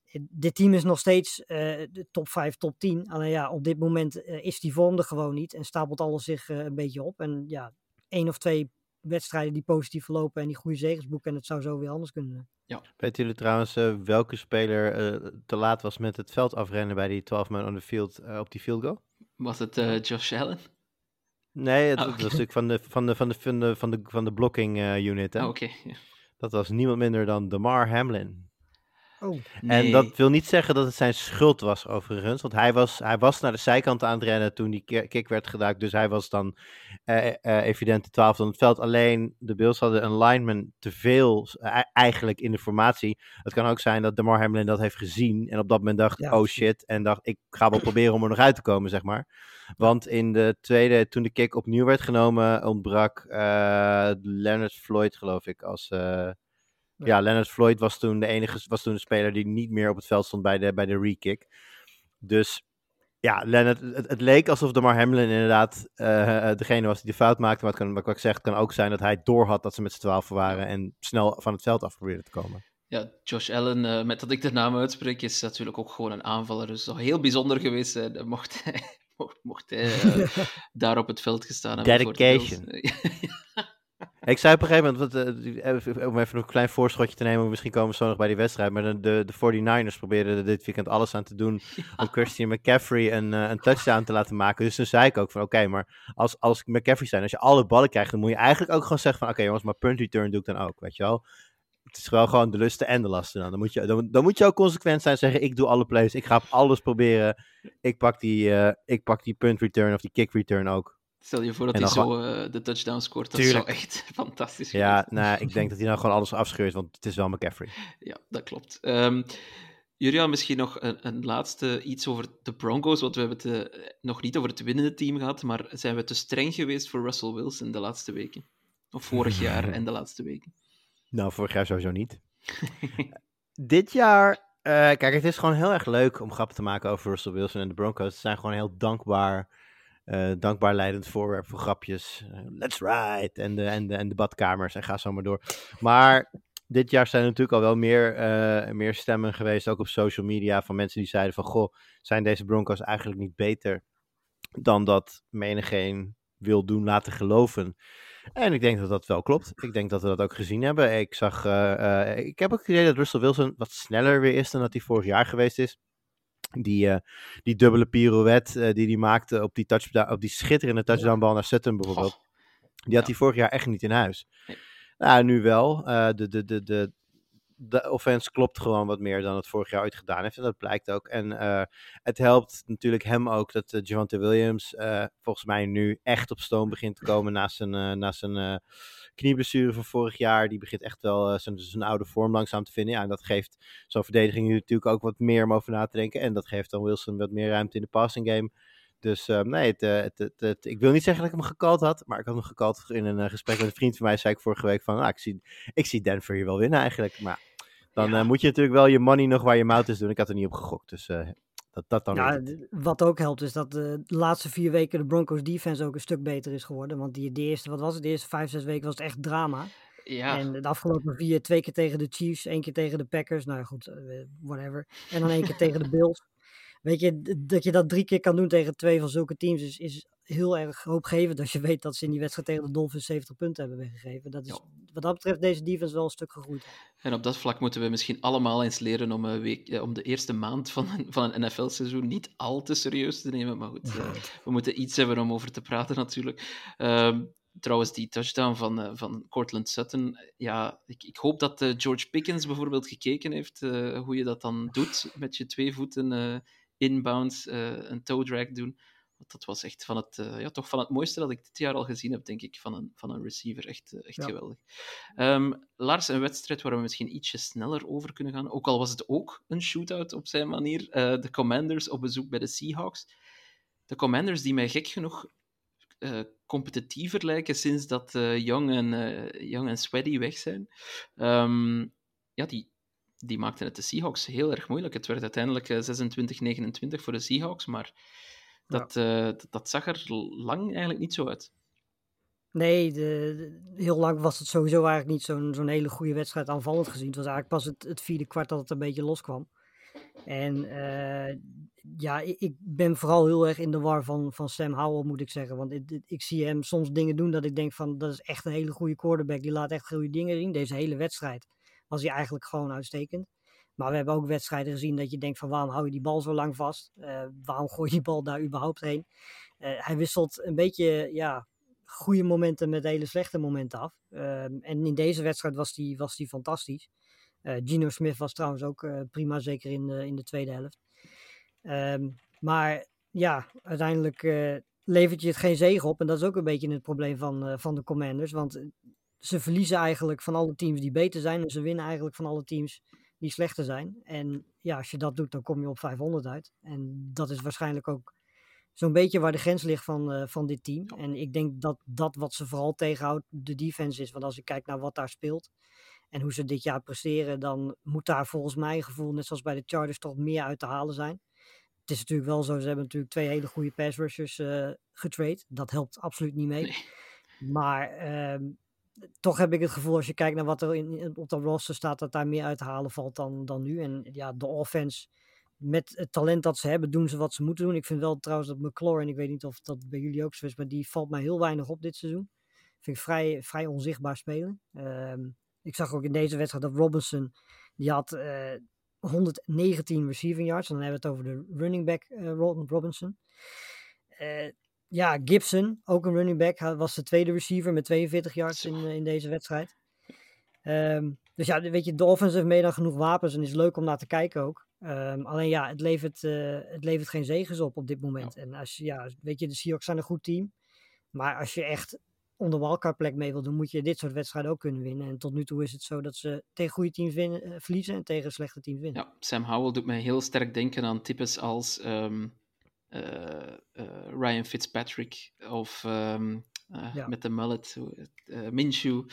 S2: eh, dit team is nog steeds de top 5, top 10. Alleen ja, op dit moment is die vorm er gewoon niet en stapelt alles zich een beetje op. En ja, één of twee wedstrijden die positief verlopen en die goede zegers boeken en het zou zo weer anders kunnen.
S3: Ja. Weten jullie trouwens welke speler te laat was met het veld afrennen bij die 12 man on the field op die field goal?
S1: Was het Josh Allen?
S3: Nee, het, oh, okay. was natuurlijk van de, van de, van de, van de, van de, van de blocking uh, unit.
S1: Oh, Oké. Okay.
S3: Dat was niemand minder dan Damar Hamlin.
S2: Oh,
S3: nee. En dat wil niet zeggen dat het zijn schuld was, overigens. Want hij was, hij was naar de zijkant aan het rennen toen die kick werd gedaan. Dus hij was dan uh, uh, evident de twaalfde het veld. Alleen de Bills hadden een lineman te veel eigenlijk in de formatie. Het kan ook zijn dat Damar Hamlin dat heeft gezien. En op dat moment dacht, ja, oh shit. En dacht, ik ga wel proberen om er nog uit te komen, zeg maar. Want in de tweede, toen de kick opnieuw werd genomen, ontbrak uh, Leonard Floyd, geloof ik, als... Ja, Leonard Floyd was toen de enige, was toen de speler die niet meer op het veld stond bij de, bij de re-kick. Dus ja, Leonard, het, het, leek alsof de Mar Hamlin inderdaad uh, degene was die de fout maakte. Maar het kan, wat ik zeg, het kan ook zijn dat hij doorhad dat ze met z'n twaalf waren en snel van het veld af probeerden te komen.
S1: Ja, Josh Allen, uh, met dat ik de naam uitspreek, is natuurlijk ook gewoon een aanvaller. Dus het zou heel bijzonder geweest zijn mocht hij mocht, mocht hij daar op het veld gestaan hebben.
S3: Dedication. Ik zei op een gegeven moment, uh, even, om even een klein voorschotje te nemen, misschien komen we zo nog bij die wedstrijd, maar de, de, de 49ers probeerden dit weekend alles aan te doen om Christian McCaffrey een, uh, een touchdown te laten maken. Dus toen zei ik ook van, oké, maar als, als McCaffrey zijn, als je alle ballen krijgt, dan moet je eigenlijk ook gewoon zeggen van, oké jongens, maar punt return doe ik dan ook, weet je wel. Het is wel gewoon de lusten en de lasten dan. Dan moet je, dan, dan moet je ook consequent zijn en zeggen, ik doe alle plays, ik ga op alles proberen. Ik pak die, uh, ik pak die punt return of die kick return ook.
S1: Stel je voor dat hij zo uh, de touchdown scoort. Dat Tuurlijk. zou echt fantastisch zijn.
S3: Ja, nou, ik denk dat hij nou gewoon alles afscheurt, want het is wel McCaffrey.
S1: Ja, dat klopt. Um, misschien nog een, een, laatste iets over de Broncos, want we hebben het uh, nog niet over het winnende team gehad, maar zijn we te streng geweest voor Russell Wilson de laatste weken? Of vorig jaar en de laatste weken?
S3: Nou, vorig jaar sowieso niet. Dit jaar, uh, kijk, het is gewoon heel erg leuk om grappen te maken over Russell Wilson en de Broncos. Ze zijn gewoon heel dankbaar uh, dankbaar leidend voorwerp voor grapjes. Uh, let's ride. En de, en, de, en de badkamers. En ga zo maar door. Maar dit jaar zijn er natuurlijk al wel meer, uh, meer stemmen geweest. Ook op social media. Van mensen die zeiden van. Goh, zijn deze Broncos eigenlijk niet beter. Dan dat menigeen wil doen laten geloven. En ik denk dat dat wel klopt. Ik denk dat we dat ook gezien hebben. Ik zag. ik heb ook het idee dat Russell Wilson wat sneller weer is dan dat hij vorig jaar geweest is. Die, uh, die dubbele pirouette uh, die hij maakte op die, touch, op die schitterende touchdownbal naar Sutton bijvoorbeeld. Die had hij vorig jaar echt niet in huis. Nee. Nou, nu wel. Uh, de, de, de, de, de offense klopt gewoon wat meer dan het vorig jaar ooit gedaan heeft. En dat blijkt ook. En het helpt natuurlijk hem ook dat uh, Javante Williams volgens mij nu echt op stoom begint te komen na zijn, na zijn knieblessure van vorig jaar. Die begint echt wel zijn, zijn oude vorm langzaam te vinden. Ja, en dat geeft zo'n verdediging natuurlijk ook wat meer om over na te denken. En dat geeft dan Wilson wat meer ruimte in de passing game. Dus nee, het, het, het, ik wil niet zeggen dat ik hem gekald had, maar ik had hem gekald in een gesprek met een vriend van mij. Zei ik vorige week van, nou, ik zie, ik zie Denver hier wel winnen eigenlijk. Maar dan ja. moet je natuurlijk wel je money nog waar je mouth is doen. Ik had er niet op gegokt, dus dat, dat dan
S2: ja, wat ook helpt is dat de laatste vier weken de Broncos defense ook een stuk beter is geworden. Want die, de eerste, wat was het, de eerste vijf, zes weken was het echt drama. Ja. En de afgelopen vier, twee keer tegen de Chiefs, één keer tegen de Packers. Nou ja, goed, eh, whatever. En dan één keer tegen de Bills. Weet je, dat je dat drie keer kan doen tegen twee van zulke teams is, is heel erg hoopgevend. Als je weet dat ze in die wedstrijd tegen de Dolphins 70 punten hebben weggegeven. Dat is, Wat dat betreft deze defense wel een stuk gegroeid.
S1: En op dat vlak moeten we misschien allemaal eens leren om, een week, eh, om de eerste maand van een, van een NFL-seizoen niet al te serieus te nemen. Maar goed, uh, we moeten iets hebben om over te praten natuurlijk. Uh, trouwens, die touchdown van, uh, van Cortland Sutton. Ja, ik, ik hoop dat George Pickens bijvoorbeeld gekeken heeft hoe je dat dan doet met je twee voeten inbounds een toe drag doen. Want dat was echt van het, uh, ja, toch van het mooiste dat ik dit jaar al gezien heb, denk ik, van een, van een receiver. Echt, uh, echt ja. geweldig. Um, Lars, een wedstrijd waar we misschien ietsje sneller over kunnen gaan. Ook al was het ook een shootout op zijn manier. De Commanders op bezoek bij de Seahawks. De Commanders die mij gek genoeg competitiever lijken sinds dat Young, en, Young en Sweaty weg zijn. Um, ja, die, die maakten het de Seahawks heel erg moeilijk. Het werd uiteindelijk 26-29 voor de Seahawks, maar dat, ja. uh, dat, zag er lang eigenlijk niet zo uit.
S2: Nee, de, de, heel lang was het sowieso eigenlijk niet zo'n zo'n hele goede wedstrijd aanvallend gezien. Het was eigenlijk pas het, het vierde kwart dat het een beetje loskwam. En uh, ja, ik, ik, ben vooral heel erg in de war van, van Sam Howell, moet ik zeggen. Want ik, ik, zie hem soms dingen doen dat ik denk van, dat is echt een hele goede quarterback. Die laat echt goede dingen zien. Deze hele wedstrijd was hij eigenlijk gewoon uitstekend. Maar we hebben ook wedstrijden gezien dat je denkt van waarom hou je die bal zo lang vast? Uh, waarom gooi je die bal daar überhaupt heen? Uh, hij wisselt een beetje ja, goede momenten met hele slechte momenten af. Uh, en in deze wedstrijd was die, was die fantastisch. Uh, Gino Smith was trouwens ook prima, zeker in de, in de tweede helft. Um, maar ja, uiteindelijk levert je het geen zegen op. En dat is ook een beetje het probleem van, van de Commanders. Want ze verliezen eigenlijk van alle teams die beter zijn. En ze winnen eigenlijk van alle teams die slechter zijn. En ja, als je dat doet, dan kom je op 500 uit. En dat is waarschijnlijk ook zo'n beetje waar de grens ligt van, uh, van dit team. En ik denk dat dat wat ze vooral tegenhoudt, de defense is. Want als ik kijk naar wat daar speelt en hoe ze dit jaar presteren, dan moet daar volgens mijn gevoel, net zoals bij de Chargers, toch meer uit te halen zijn. Het is natuurlijk wel zo, ze hebben natuurlijk twee hele goede pass rushers uh, getrade. Dat helpt absoluut niet mee. Nee. Maar uh, toch heb ik het gevoel, als je kijkt naar wat er in, op dat roster staat, dat daar meer uit halen valt dan, dan nu. En ja, de offense, met het talent dat ze hebben, doen ze wat ze moeten doen. Ik vind wel trouwens dat McLaurin, ik weet niet of dat bij jullie ook zo is, maar die valt mij heel weinig op dit seizoen. Vind ik vrij, vrij onzichtbaar spelen. Ehm, ik zag ook in deze wedstrijd dat Robinson, die had eh, 119 receiving yards. En dan hebben we het over de running back eh, Ro- Robinson. Eh, ja, Gibson, ook een running back, was de tweede receiver met 42 yards in, eh, in deze wedstrijd. Ehm, dus ja, weet je, de offense heeft meer dan genoeg wapens en is leuk om naar te kijken ook. Ehm, alleen ja, het levert, eh, het levert geen zegens op op dit moment. En als je, ja, weet je, de Seahawks zijn een goed team. Maar als je echt om de wildcard-plek mee wil doen, moet je dit soort wedstrijden ook kunnen winnen. En tot nu toe is het zo dat ze tegen goede teams winnen, eh, verliezen en tegen slechte teams winnen.
S1: Ja, Sam Howell doet mij heel sterk denken aan types als ehm, eh, eh, Ryan Fitzpatrick of ehm, eh,
S2: Ja.
S1: met de mullet, eh, Minshew.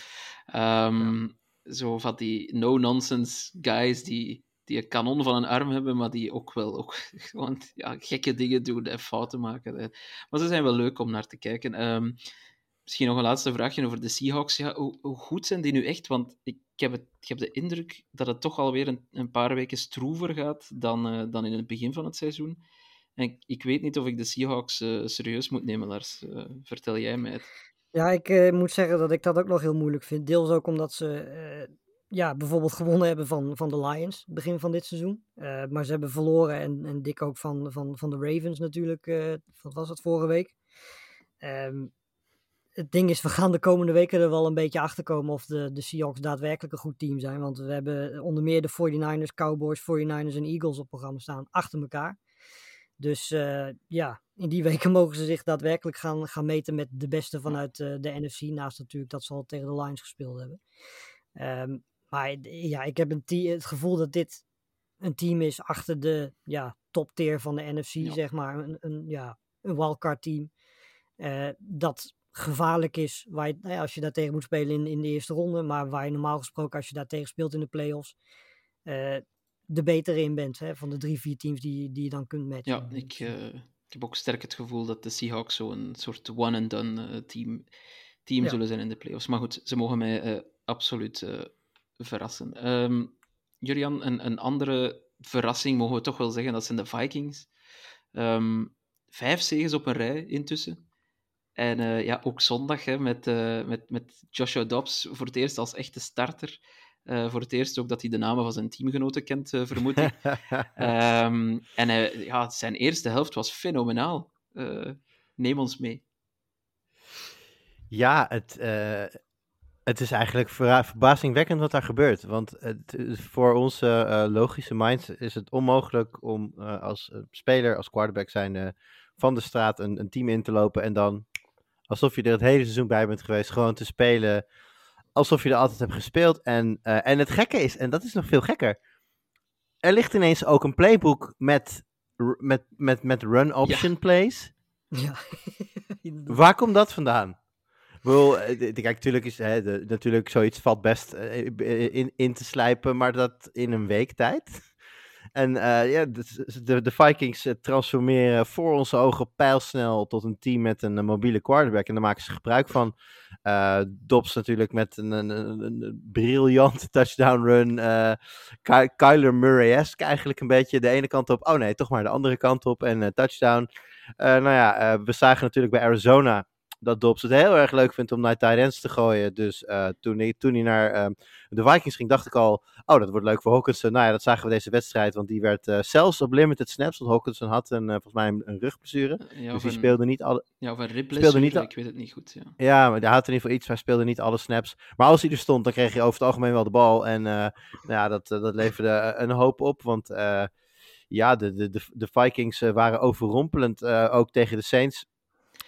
S1: Ehm, Zo van die no-nonsense guys die, die een kanon van een arm hebben, maar die ook wel ook gewoon ja, gekke dingen doen en fouten maken. hè. Maar ze zijn wel leuk om naar te kijken. Ehm, misschien nog een laatste vraagje over de Seahawks. Ja, hoe, hoe goed zijn die nu echt? Want ik heb, het, ik heb de indruk dat het toch alweer een, een paar weken stroever gaat dan, eh, dan in het begin van het seizoen. En ik, weet niet of ik de Seahawks eh, serieus moet nemen, Lars. Eh, vertel jij mij het.
S2: Ja, ik eh, moet zeggen dat ik dat ook nog heel moeilijk vind. Deels ook omdat ze ja, bijvoorbeeld gewonnen hebben van, van de Lions begin van dit seizoen. Maar ze hebben verloren en, en dik ook van, van, van de Ravens natuurlijk. wat was het vorige week? Ehm, het ding is, we gaan de komende weken er wel een beetje achter komen of de, de Seahawks daadwerkelijk een goed team zijn. Want we hebben onder meer de 49ers, Cowboys, 49ers en Eagles op programma staan achter elkaar. Dus eh, ja, in die weken mogen ze zich daadwerkelijk gaan, gaan meten met de beste vanuit eh, de NFC. Naast natuurlijk dat ze al tegen de Lions gespeeld hebben. Ehm, maar ja, ik heb een het gevoel dat dit een team is achter de ja, top tier van de NFC,
S1: Ja.
S2: zeg maar. Een, een, ja, een wildcard team. eh, dat gevaarlijk is waar je, nou ja, als je daar tegen moet spelen in, in de eerste ronde. Maar waar je normaal gesproken als je daar tegen speelt in de playoffs. eh de betere in bent hè, van de drie, vier teams die, die je dan kunt matchen.
S1: Ja, ik, eh, ik heb ook sterk het gevoel dat de Seahawks zo'n soort one-and-done eh, team, team
S2: Ja.
S1: zullen zijn in de playoffs. Maar goed, ze mogen mij eh, absoluut verrassen. Ehm Julian, een, een andere verrassing mogen we toch wel zeggen, dat zijn de Vikings. Ehm, vijf zegens op een rij intussen. En ja, ook zondag hè, met, met, met Joshua Dobbs voor het eerst als echte starter. Eh, voor het eerst ook dat hij de namen van zijn teamgenoten kent, eh, vermoed ik. Ehm, en hij- ja, zijn eerste helft was fenomenaal. Eh, neem ons mee.
S3: Ja, het, het is eigenlijk verbazingwekkend wat daar gebeurt. Want het, voor onze logische minds is het onmogelijk om als speler, als quarterback zijn van de straat een, een team in te lopen en dan, alsof je er het hele seizoen bij bent geweest, gewoon te spelen alsof je er altijd hebt gespeeld. En, eh, en het gekke is, en dat is nog veel gekker, er ligt ineens ook een playbook met, met, met, met run option plays.
S2: Ja.
S3: Waar komt dat vandaan? Bedoel, eh, kijk, natuurlijk is hè, de, natuurlijk zoiets valt best eh, in, in te slijpen, maar dat in een week tijd. En eh, ja, de, de, Vikings eh, transformeren voor onze ogen pijlsnel tot een team met een, eh, mobiele quarterback. En daar maken ze gebruik van. Eh Dobbs natuurlijk met een, een, een, briljante touchdown run. Ky- Kyler Murray-esque eigenlijk een beetje. De ene kant op, oh nee, toch maar de andere kant op en touchdown. Nou ja, we zagen natuurlijk bij Arizona dat Dobbs het heel erg leuk vindt om naar tight ends te gooien. Dus eh, toen, hij, toen hij naar ehm, de Vikings ging, dacht ik al, oh, dat wordt leuk voor Hawkinson. Nou ja, dat zagen we deze wedstrijd, want die werd eh, zelfs op limited snaps. Want Hawkinson had een, eh, volgens mij een, een rugblessure.
S1: Ja,
S3: dus die
S1: een-
S3: speelde niet alle...
S1: Ja, of een
S3: speelde
S1: ribblessure,
S3: niet al-
S1: ik weet het niet goed. Ja.
S3: Ja, maar hij had in ieder geval iets. Hij speelde niet alle snaps. Maar als hij er stond, dan kreeg hij over het algemeen wel de bal. En nou ja, dat, dat leverde een hoop op. Want ja, de, de, de, de Vikings waren overrompelend. ook tegen de Saints.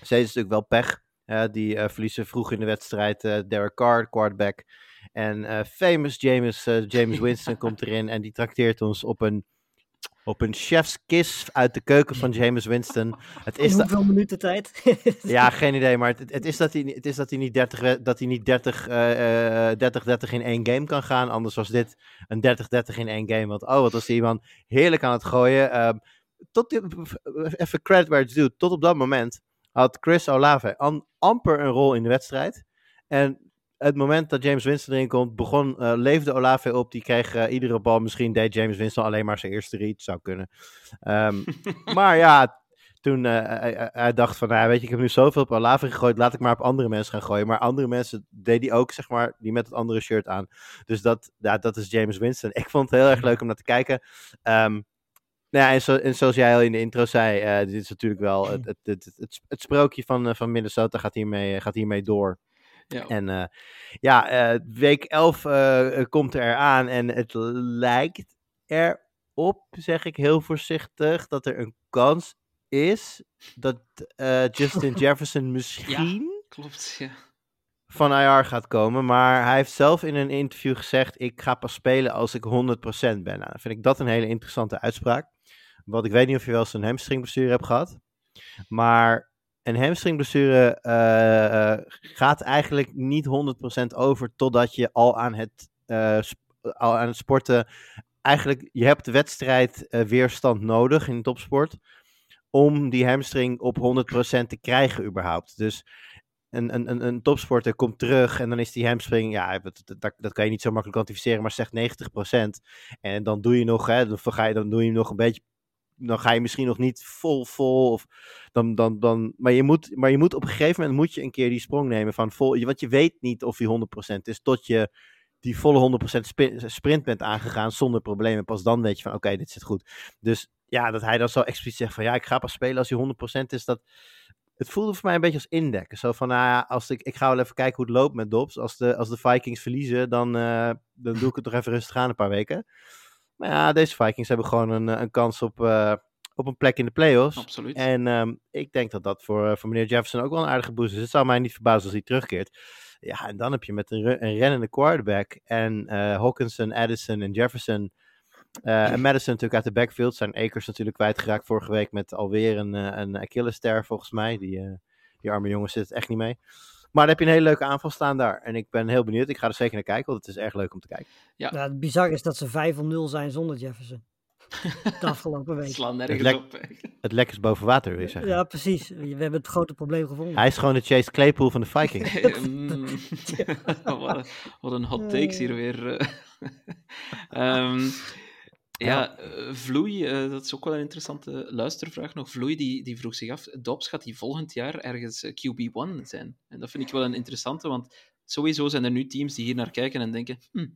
S3: Is natuurlijk wel pech. die eh, verliezen vroeg in de wedstrijd eh Derek Carr, quarterback. En eh, famous James, James Winston komt erin. En die trakteert ons op een, op een chef's kiss uit de keuken van James Winston. Het is
S2: In hoeveel minuten tijd?
S3: ja, geen idee, maar het, het is dat hij, het is dat hij niet 30, we- dat hij niet 30, eh, eh, 30-30 in één game kan gaan. Anders was dit een 30-30 in één game. Want oh, wat was die man heerlijk aan het gooien. Ehm, tot die- even credit where it's due. Tot op dat moment had Chris Olave am- amper een rol in de wedstrijd. En het moment dat James Winston erin komt, begon, eh, leefde Olave op. Die kreeg eh, iedere bal. Misschien deed James Winston alleen maar zijn eerste read. Zou kunnen. Ehm, maar ja, toen eh, hij, dacht van, nou, weet je, ik heb nu zoveel op Olave gegooid, laat ik maar op andere mensen gaan gooien. Maar andere mensen deed hij ook, zeg maar, die met het andere shirt aan. Dus dat, ja, dat is James Winston. Ik vond het heel erg leuk om naar te kijken. Ehm, nou ja, en, zo, en zoals jij al in de intro zei, eh, dit is natuurlijk wel het, het, het, het, het, sprookje van, eh, van Minnesota gaat hiermee, gaat hiermee door.
S1: Ja.
S3: En eh, ja, eh, week 11 eh, komt er aan en het lijkt erop, zeg ik heel voorzichtig, dat er een kans is dat eh, Justin Jefferson misschien
S1: Klopt, ja.
S3: van IR gaat komen. Maar hij heeft zelf in een interview gezegd, ik ga pas spelen als ik 100% ben. Nou, vind ik dat een hele interessante uitspraak. Want ik weet niet of je wel eens een hamstringblessure hebt gehad. Maar een hamstringblessure eh, eh, gaat eigenlijk niet 100% over totdat je al aan het, eh, al aan het sporten. Eigenlijk, je hebt wedstrijd eh, weerstand nodig in topsport. Om die hamstring op 100% te krijgen, überhaupt. Dus een, een, een, topsporter komt terug en dan is die hamstring, ja, dat- dat kan je niet zo makkelijk kwantificeren, maar zeg 90%. En dan doe je nog, hè, dan, ga je, dan doe je nog een beetje, dan ga je misschien nog niet vol, vol, of dan, dan, dan, maar, je moet, maar je moet op een gegeven moment moet je een keer die sprong nemen van vol, want je weet niet of die 100% is, tot je die volle 100% spi- sprint bent aangegaan zonder problemen. Pas dan weet je van, oké, dit zit goed. Dus ja, dat hij dan zo expliciet zegt van, ja, ik ga pas spelen als hij 100% is, dat, het voelde voor mij een beetje als indekken. Zo van, nou ja, als ik, ik ga wel even kijken hoe het loopt met Dobbs. Als de, als de Vikings verliezen, dan, eh, dan doe ik het toch even rustig aan een paar weken. Maar ja, deze Vikings hebben gewoon een, eh, een kans op, eh, op een plek in de playoffs.
S1: Absoluut.
S3: En ehm, ik denk dat dat voor, eh, voor meneer Jefferson ook wel een aardige boost is. Het zou mij niet verbazen als hij terugkeert. Ja, en dan heb je met een, een rennende quarterback en eh Hawkinson, Addison en Jefferson... en Madison natuurlijk uit de backfield. Zijn Akers natuurlijk kwijtgeraakt vorige week met alweer een, een Achilles-ster volgens mij. Die, die arme jongen zit het echt niet mee. Maar dan heb je een hele leuke aanval staan daar. En ik ben heel benieuwd. Ik ga er zeker naar kijken, want het is erg leuk om te kijken.
S1: Ja.
S2: Het bizar is dat ze 5 van 0 zijn zonder Jefferson. De afgelopen week.
S1: Slaan nergens
S3: lek-
S1: op.
S3: Het lekkers boven water, wil je zeggen.
S2: Ja, precies. We hebben het grote probleem gevonden.
S3: Hij is gewoon de Chase Claypool van de Vikings.
S1: Mm. wat, een, wat een hot takes hier weer. eh. Ja, eh, Vloei, eh, dat is ook wel een interessante luistervraag nog. Vloei die, die vroeg zich af, Dobbs gaat die volgend jaar ergens eh, QB1 zijn? En dat vind ik wel een interessante, want sowieso zijn er nu teams die hier naar kijken en denken, hm,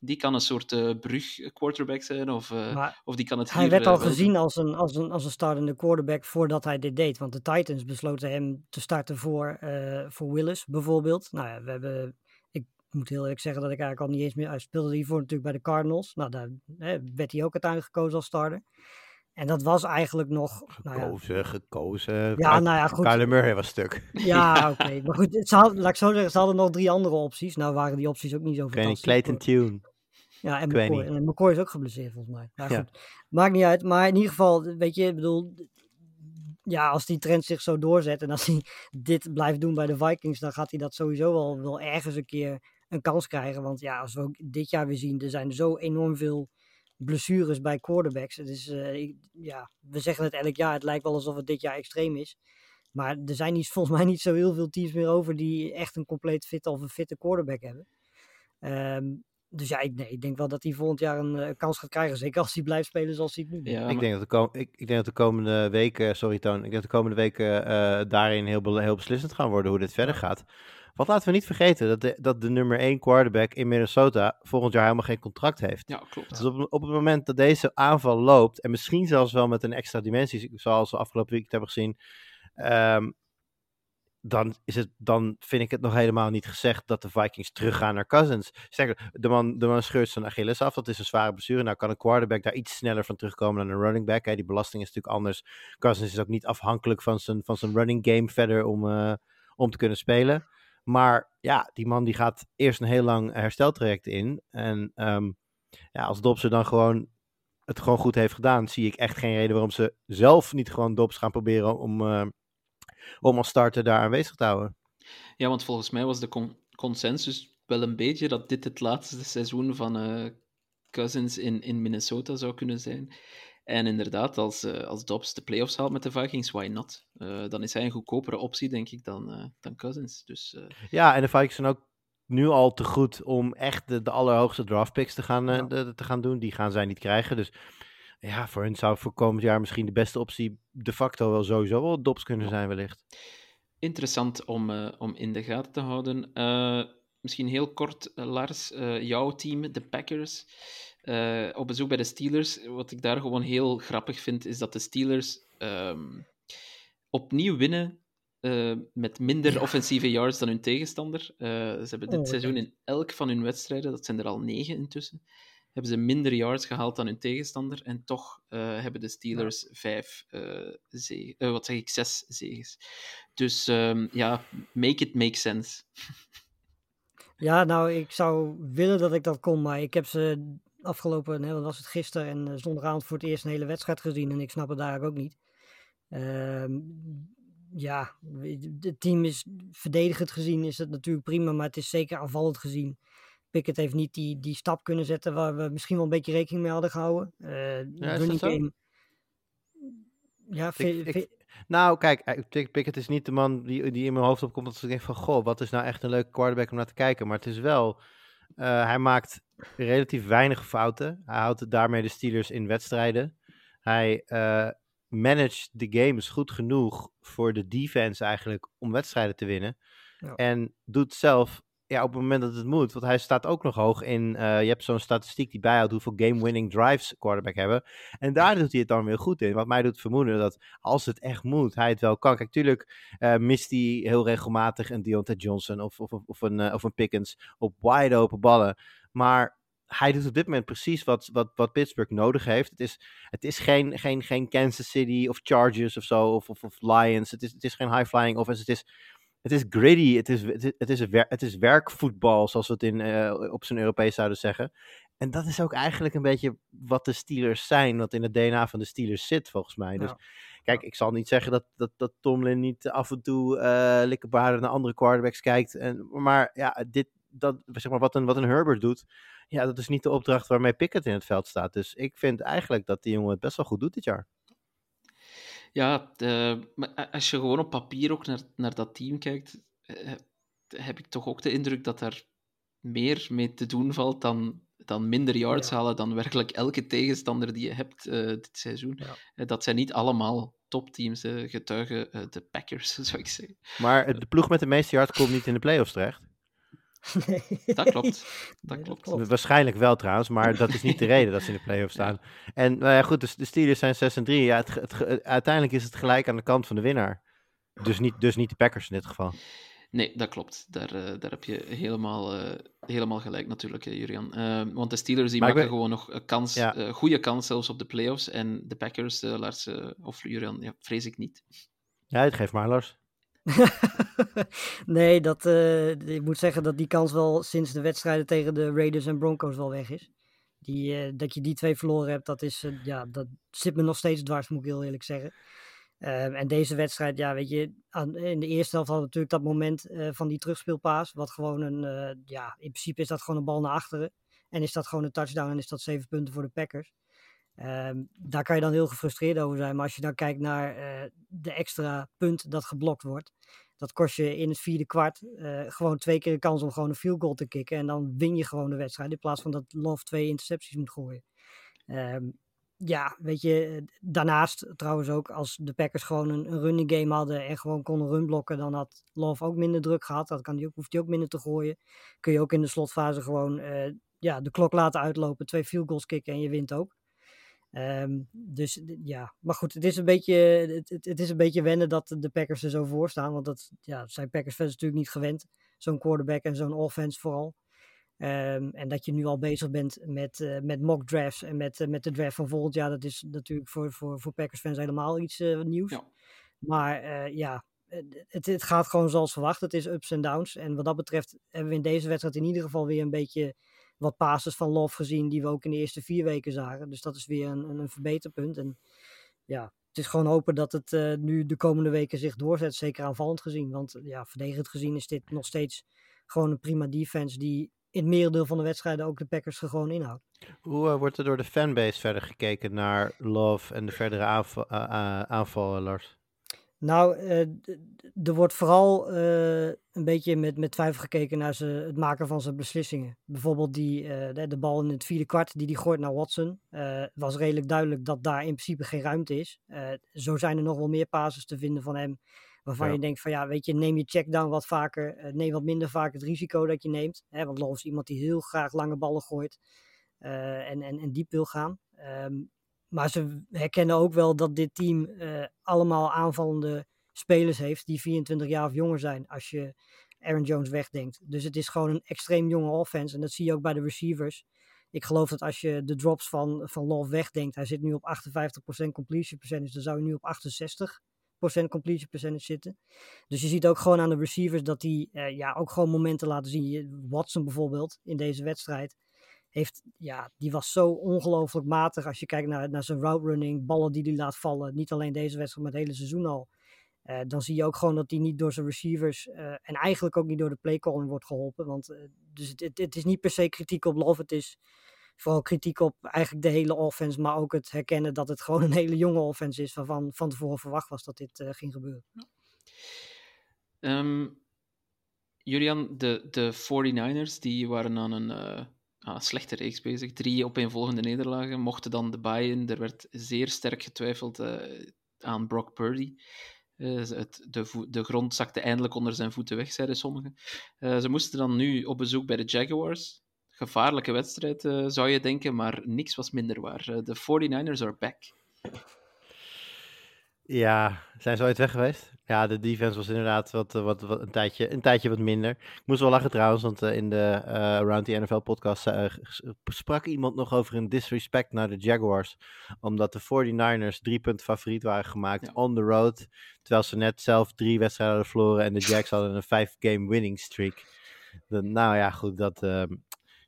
S1: die kan een soort eh, brug quarterback zijn, of, eh,
S2: Maar
S1: of die kan het
S2: hij
S1: hier,
S2: werd al gezien als een, als, een, als een startende quarterback voordat hij dit deed. Want de Titans besloten hem te starten voor, eh, voor Willis bijvoorbeeld. Nou ja, we hebben... Ik moet heel eerlijk zeggen dat ik eigenlijk al niet eens meer... Hij speelde hiervoor natuurlijk bij de Cardinals. Nou, daar hè, werd hij ook uiteindelijk gekozen als starter. En dat was eigenlijk nog... Nou ja,
S3: Gekozen, gekozen.
S2: Ja, nou ja, goed.
S3: Kyler Murray was stuk.
S2: Ja, oké. Maar goed, ze laat ik zo zeggen, ze hadden nog drie andere opties. Nou waren die opties ook niet zo fantastisch.
S3: Clayton Tune.
S2: Ja, McCoy. En McCoy is ook geblesseerd volgens mij. Maar
S3: Ja.
S2: goed, maakt niet uit. Maar in ieder geval, weet je, ik bedoel... Ja, als die trend zich zo doorzet en als hij dit blijft doen bij de Vikings, dan gaat hij dat sowieso wel, wel ergens een keer een kans krijgen. Want ja, als we ook dit jaar weer zien, er zijn zo enorm veel blessures bij quarterbacks. Het is, eh, ik- ja, we zeggen het elk jaar, het lijkt wel alsof het dit jaar extreem is. Maar er zijn niet, volgens mij niet zo heel veel teams meer over die echt een compleet fitte of een fitte quarterback hebben. Ehm, dus ja, ik, nee, ik denk wel dat hij volgend jaar een eh, kans gaat krijgen. Zeker als hij blijft spelen zoals hij het nu doet.
S1: Ja,
S3: ik, denk dat de kom- ik, ik denk dat de komende weken, sorry Toon, ik denk dat de komende weken eh, daarin heel, be- heel beslissend gaan worden hoe dit verder gaat. Want laten we niet vergeten dat de, dat de nummer 1 quarterback in Minnesota volgend jaar helemaal geen contract heeft.
S1: ja, klopt.
S3: Dus op, op het moment dat deze aanval loopt, en misschien zelfs wel met een extra dimensie, zoals we afgelopen weekend hebben gezien, ehm, dan, is het, dan vind ik het nog helemaal niet gezegd dat de Vikings teruggaan naar Cousins. Sterker, de man, de man scheurt zijn Achilles af, dat is een zware blessure. Nou kan een quarterback daar iets sneller van terugkomen dan een running back. Hè. Die belasting is natuurlijk anders. Cousins is ook niet afhankelijk van zijn, van zijn running game verder om, eh, om te kunnen spelen. Maar ja, die man die gaat eerst een heel lang hersteltraject in. En ehm, ja, als Dobbs er dan gewoon het gewoon goed heeft gedaan, zie ik echt geen reden waarom ze zelf niet gewoon Dobbs gaan proberen om, eh, om als starter daar aanwezig te houden.
S1: Ja, want volgens mij was de con- consensus wel een beetje dat dit het laatste seizoen van eh, Cousins in, in Minnesota zou kunnen zijn. En inderdaad, als, eh, als Dobbs de playoffs haalt met de Vikings, why not? Eh, dan is hij een goedkopere optie, denk ik, dan, eh, dan Cousins. Dus
S3: Ja, en de Vikings zijn ook nu al te goed om echt de, de allerhoogste draft picks te gaan,
S2: Ja.
S3: de- te gaan doen. Die gaan zij niet krijgen. Dus ja, voor hun zou voor komend jaar misschien de beste optie de facto wel sowieso wel Dobbs kunnen zijn wellicht.
S1: Interessant om, om in de gaten te houden. Misschien heel kort, Lars, jouw team, de Packers, eh, op bezoek bij de Steelers. Wat ik daar gewoon heel grappig vind, is dat de Steelers ehm, opnieuw winnen eh, met minder offensieve yards dan hun tegenstander. Eh, ze hebben dit
S2: Oh,
S1: seizoen in elk van hun wedstrijden, dat zijn er al negen intussen, hebben ze minder yards gehaald dan hun tegenstander. En toch hebben de Steelers vijf, zege- eh, wat zeg ik, zes zegens. Dus ehm, ja, make it make sense.
S2: Ja, nou, ik zou willen dat ik dat kon, maar ik heb ze afgelopen, hè, wat was het gisteren en eh, zondagavond voor het eerst een hele wedstrijd gezien en ik snap het daar ook niet. Ehm, ja, het team is verdedigend gezien is het natuurlijk prima, maar het is zeker aanvallend gezien. Pickett heeft niet die, die stap kunnen zetten waar we misschien wel een beetje rekening mee hadden gehouden. Eh
S3: is dat zo?
S2: game. Ja,
S3: ik- Nou, kijk, eh, Pick- Pickett is niet de man die, die in mijn hoofd opkomt dat ik denk van, goh, wat is nou echt een leuke quarterback om naar te kijken. Maar het is wel, hij maakt relatief weinig fouten. Hij houdt daarmee de Steelers in wedstrijden. Hij eh managt de games goed genoeg voor de defense eigenlijk om wedstrijden te winnen.
S2: Ja.
S3: En doet zelf, ja, op het moment dat het moet, want hij staat ook nog hoog in, eh, je hebt zo'n statistiek die bijhoudt hoeveel game-winning drives quarterback hebben. En daar doet hij het dan weer goed in. Wat mij doet vermoeden dat als het echt moet, hij het wel kan. Kijk, tuurlijk eh, mist hij heel regelmatig een Deontay Johnson of, of, of, een, eh, of een Pickens op wide open ballen. Maar hij doet op dit moment precies wat, wat, wat Pittsburgh nodig heeft. Het is, het is geen, geen, geen Kansas City of Chargers of zo, of, of, of Lions. Het is, het is geen high-flying offense. Het is, het is gritty. Het is, het is, het is, wer- het is werkvoetbal, zoals we het in, eh, op zijn Europees zouden zeggen. En dat is ook eigenlijk een beetje wat de Steelers zijn, wat in het DNA van de Steelers zit, volgens mij. Dus
S2: Ja.
S3: kijk, ik zal niet zeggen dat, dat, dat Tomlin niet af en toe eh likkebaarder naar andere quarterbacks kijkt. En, maar ja, dit, dat, zeg maar, wat, een, wat een Herbert doet, ja, dat is niet de opdracht waarmee Pickett in het veld staat. Dus ik vind eigenlijk dat die jongen het best wel goed doet dit jaar.
S1: Ja, de- maar als je gewoon op papier ook naar, naar dat team kijkt, eh, heb ik toch ook de indruk dat er meer mee te doen valt dan, dan minder yards
S2: Ja.
S1: halen dan werkelijk elke tegenstander die je hebt eh, dit seizoen.
S2: Ja.
S1: Eh, dat zijn niet allemaal topteams, eh, getuigen eh, de Packers, zou ik zeggen.
S3: Maar de ploeg met de meeste yards komt niet in de playoffs terecht.
S2: Nee.
S1: Dat klopt. Dat
S2: Nee,
S1: klopt.
S3: Waarschijnlijk wel trouwens, maar dat is niet de reden dat ze in de playoffs staan. En nou ja, goed, dus de Steelers zijn 6 en 3. Ja, het, uiteindelijk is het gelijk aan de kant van de winnaar. Dus niet, dus niet de Packers in dit geval.
S1: Nee, dat klopt. Daar, eh, daar heb je helemaal, eh, helemaal gelijk natuurlijk, Jurian. Eh, want de Steelers die
S3: Maar
S1: maken
S3: ben-
S1: gewoon nog een kans,
S3: Ja.
S1: eh, goede kans zelfs op de playoffs. En de Packers, Lars of Jurian, ja, vrees ik niet.
S3: Ja, het geeft maar Lars.
S2: nee, dat, eh, ik moet zeggen dat die kans wel sinds de wedstrijden tegen de Raiders en Broncos wel weg is. Die, eh, dat je die twee verloren hebt, dat, is, eh, ja, dat zit me nog steeds dwars, moet ik heel eerlijk zeggen. Ehm, en deze wedstrijd, ja, weet je, in de eerste helft hadden we natuurlijk dat moment van die terugspeelpaas. Wat gewoon een, ja, in principe is dat gewoon een bal naar achteren. En is dat gewoon een touchdown en is dat zeven punten voor de Packers. Ehm, daar kan je dan heel gefrustreerd over zijn. Maar als je dan kijkt naar eh, de extra punt dat geblokt wordt. Dat kost je in het vierde kwart eh, gewoon twee keer de kans om gewoon een field goal te kicken. En dan win je gewoon de wedstrijd. In plaats van dat Love twee intercepties moet gooien. Ehm, ja, weet je, eh, daarnaast trouwens ook, als de Packers gewoon een, running game hadden en gewoon konden runblokken, dan had Love ook minder druk gehad. Dat kan die ook, hoeft hij ook minder te gooien. Kun je ook in de slotfase gewoon ja, de klok laten uitlopen, twee field goals kicken en je wint ook. Ehm, dus ja, maar goed, het is een beetje, het, het, is een beetje wennen dat de Packers er zo voor staan. Want dat ja, zijn Packers fans natuurlijk niet gewend. Zo'n quarterback en zo'n offense vooral. Ehm, en dat je nu al bezig bent met, eh, met mock drafts en met, eh, met de draft van volgend jaar. Dat is natuurlijk voor, voor, voor Packers fans helemaal iets eh, nieuws.
S1: Ja.
S2: Maar ja, het, het gaat gewoon zoals verwacht. Het is ups en downs. En wat dat betreft hebben we in deze wedstrijd in ieder geval weer een beetje wat passes van Love gezien. Die we ook in de eerste vier weken zagen. Dus dat is weer een, een, verbeterpunt. En ja, het is gewoon hopen dat het eh, nu de komende weken zich doorzet. Zeker aanvallend gezien. Want ja, verdedigend gezien is dit nog steeds gewoon een prima defense. Die in het merendeel van de wedstrijden ook de Packers er gewoon inhoudt.
S3: Hoe eh, wordt er door de fanbase verder gekeken naar Love en de verdere eh, aanval Lars?
S2: Nou, eh, er wordt vooral eh, een beetje met, met twijfel gekeken naar ze, het maken van zijn beslissingen. Bijvoorbeeld die, eh, de, de bal in het vierde kwart die hij gooit naar Watson. was redelijk duidelijk dat daar in principe geen ruimte is. Zo zijn er nog wel meer passes te vinden van hem. Waarvan
S3: Ja.
S2: je denkt van ja, weet je, neem je checkdown wat vaker. neem wat minder vaak het risico dat je neemt. Hè, want Love is iemand die heel graag lange ballen gooit. en, en, en diep wil gaan. Ehm, maar ze herkennen ook wel dat dit team eh, allemaal aanvallende spelers heeft die 24 jaar of jonger zijn als je Aaron Jones wegdenkt. Dus het is gewoon een extreem jonge offense en dat zie je ook bij de receivers. Ik geloof dat als je de drops van, van Love wegdenkt, hij zit nu op 58% completion percentage, dan zou hij nu op 68% completion percentage zitten. Dus je ziet ook gewoon aan de receivers dat die eh, ja, ook gewoon momenten laten zien. Watson bijvoorbeeld in deze wedstrijd heeft, ja, die was zo ongelooflijk matig als je kijkt naar, naar zijn route running, ballen die hij laat vallen. Niet alleen deze wedstrijd, maar het hele seizoen al. Eh, dan zie je ook gewoon dat hij niet door zijn receivers eh, en eigenlijk ook niet door de playcalling wordt geholpen. Want eh, dus het, het, is niet per se kritiek op Love, het is vooral kritiek op eigenlijk de hele offense, maar ook het herkennen dat het gewoon een hele jonge offense is waarvan van tevoren verwacht was dat dit ging gebeuren.
S1: Ehm, Julian, de, de 49ers die waren aan een ah, slechte reeks bezig. Drie opeenvolgende nederlagen, mochten dan de buy-in. Er werd zeer sterk getwijfeld eh, aan Brock Purdy. Eh, het, de, de grond zakte eindelijk onder zijn voeten weg, zeiden sommigen. Eh, ze moesten dan nu op bezoek bij de Jaguars. Gevaarlijke wedstrijd, zou je denken, maar niks was minder waar. De 49ers are back.
S3: Ja, zijn ze ooit weg geweest? Ja, de defense was inderdaad wat, eh, wat, wat, een, tijdje, een tijdje wat minder. Ik moest wel lachen trouwens, want eh, in de eh Around the NFL podcast sprak iemand nog over een disrespect naar de Jaguars. Omdat de 49ers drie punten favoriet waren gemaakt
S1: Ja.
S3: on the road. Terwijl ze net zelf drie wedstrijden hadden verloren en de Jags hadden een vijf game winning streak. De- nou ja, goed, dat, ehm,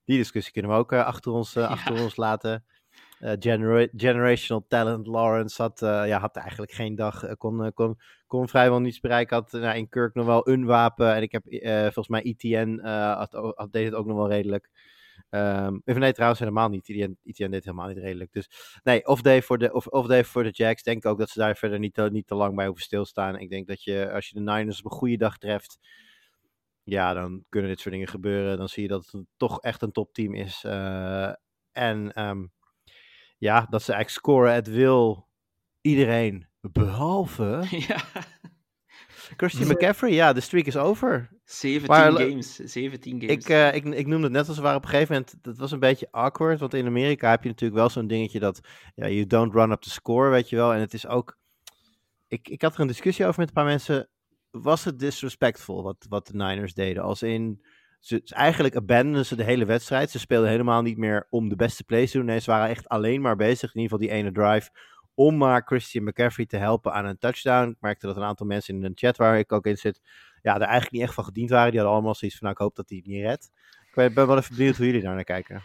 S3: die discussie kunnen we ook achter, ons,
S1: Ja.
S3: achter ons laten. Eh, genera- generational talent. Lawrence had, eh, ja, had eigenlijk geen dag. eh, kon, kon, kon vrijwel niets bereiken. Had nou, in Kirk nog wel een wapen. En ik heb volgens mij ETN deed het ook nog wel redelijk. Ehm even nee, trouwens helemaal niet. ETN, ETN deed helemaal niet redelijk. Dus nee, off day voor de, off, off day voor de Jacks. Denk ook dat ze daar verder niet, te- niet te lang bij hoeven stilstaan. Ik denk dat je, als je de Niners op een goede dag treft. Ja, dan kunnen dit soort dingen gebeuren. Dan zie je dat het toch echt een topteam is. En ehm, ja, dat ze eigenlijk scoren at wil iedereen. Behalve
S1: ja.
S3: Christian McCaffrey. Ja, de streak is over.
S1: 17
S3: Maar-
S1: games. 17 games.
S3: Ik, eh, ik, ik noemde het net als we waren op een gegeven moment. Dat was een beetje awkward. Want in Amerika heb je natuurlijk wel zo'n dingetje dat. Ja, you don't run up the score, weet je wel. En het is ook. Ik, ik had er een discussie over met een paar mensen. Was het disrespectful wat, wat de Niners deden? Als in. Ze, eigenlijk abandonen ze de hele wedstrijd. Ze speelden helemaal niet meer om de beste plays te doen. Nee, ze waren echt alleen maar bezig. In ieder geval die ene drive. Om maar Christian McCaffrey te helpen aan een touchdown. Ik merkte dat een aantal mensen in de chat waar ik ook in zit. Ja, er eigenlijk niet echt van gediend waren. Die hadden allemaal zoiets van. Nou, ik hoop dat hij het niet redt. Ik ben ben wel even benieuwd hoe jullie daar naar kijken.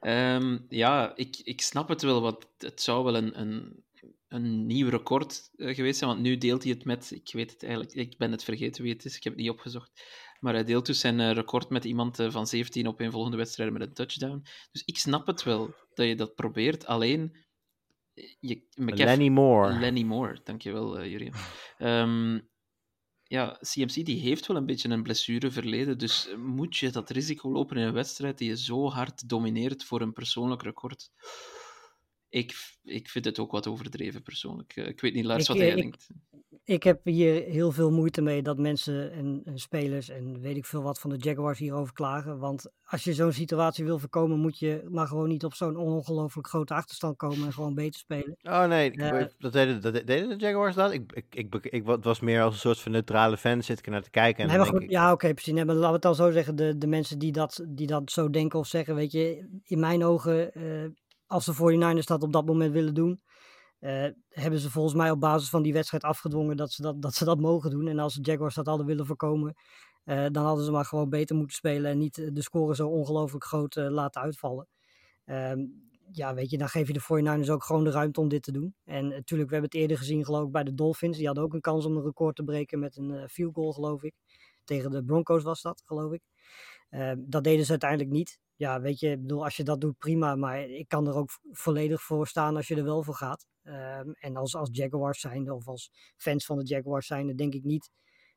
S1: Ehm, ja, ik, ik snap het wel, want het zou wel een, een, een nieuw record eh, geweest zijn, want nu deelt hij het met, ik weet het eigenlijk, ik ben het vergeten wie het is, ik heb het niet opgezocht, maar hij deelt dus zijn eh, record met iemand eh, van 17 op een volgende wedstrijd met een touchdown. Dus ik snap het wel dat je dat probeert, alleen... eh, Je, McCaff-
S3: Lenny Moore.
S1: Lenny Moore, dankjewel, uh, Jurien. Ehm, ja, CMC die heeft wel een beetje een blessureverleden, dus moet je dat risico lopen in een wedstrijd die je zo hard domineert voor een persoonlijk record? Ik, ik vind het ook wat overdreven, persoonlijk. Ik weet niet, Lars,
S2: Ik,
S1: wat jij
S2: ik-
S1: denkt.
S2: Ik heb hier heel veel moeite mee dat mensen en, en spelers en weet ik veel wat van de Jaguars hierover klagen. Want als je zo'n situatie wil voorkomen, moet je maar gewoon niet op zo'n ongelooflijk grote achterstand komen en gewoon beter spelen.
S3: Oh nee,
S2: Ja.
S3: dat, deden, dat deden de Jaguars dat? Ik, ik, ik, ik, ik- het was meer als een soort van neutrale fan zit ik naar te kijken. En
S2: Nee,
S3: dan
S2: maar goed,
S3: ik,
S2: ja, oké, precies. Nee, maar laten we het dan zo zeggen. De, de mensen die dat, die dat zo denken of zeggen, weet je, in mijn ogen, eh, als de 49ers dat op dat moment willen doen, eh, hebben ze volgens mij op basis van die wedstrijd afgedwongen dat ze dat, dat, ze dat mogen doen. En als de Jaguars dat hadden willen voorkomen, eh, dan hadden ze maar gewoon beter moeten spelen en niet eh, de score zo ongelooflijk groot laten uitvallen. Ehm, ja, weet je, dan geef je de 49ers ook gewoon de ruimte om dit te doen. En natuurlijk, we hebben het eerder gezien, geloof ik, bij de Dolphins. Die hadden ook een kans om een record te breken met een field goal, geloof ik. Tegen de Broncos was dat, geloof ik. Ehm, dat deden ze uiteindelijk niet. Ja, weet je, ik bedoel, als je dat doet, prima. Maar ik kan er ook volledig voor staan als je er wel voor gaat. Ehm, en als, als Jaguars zijnde of als fans van de Jaguars zijnde, denk ik niet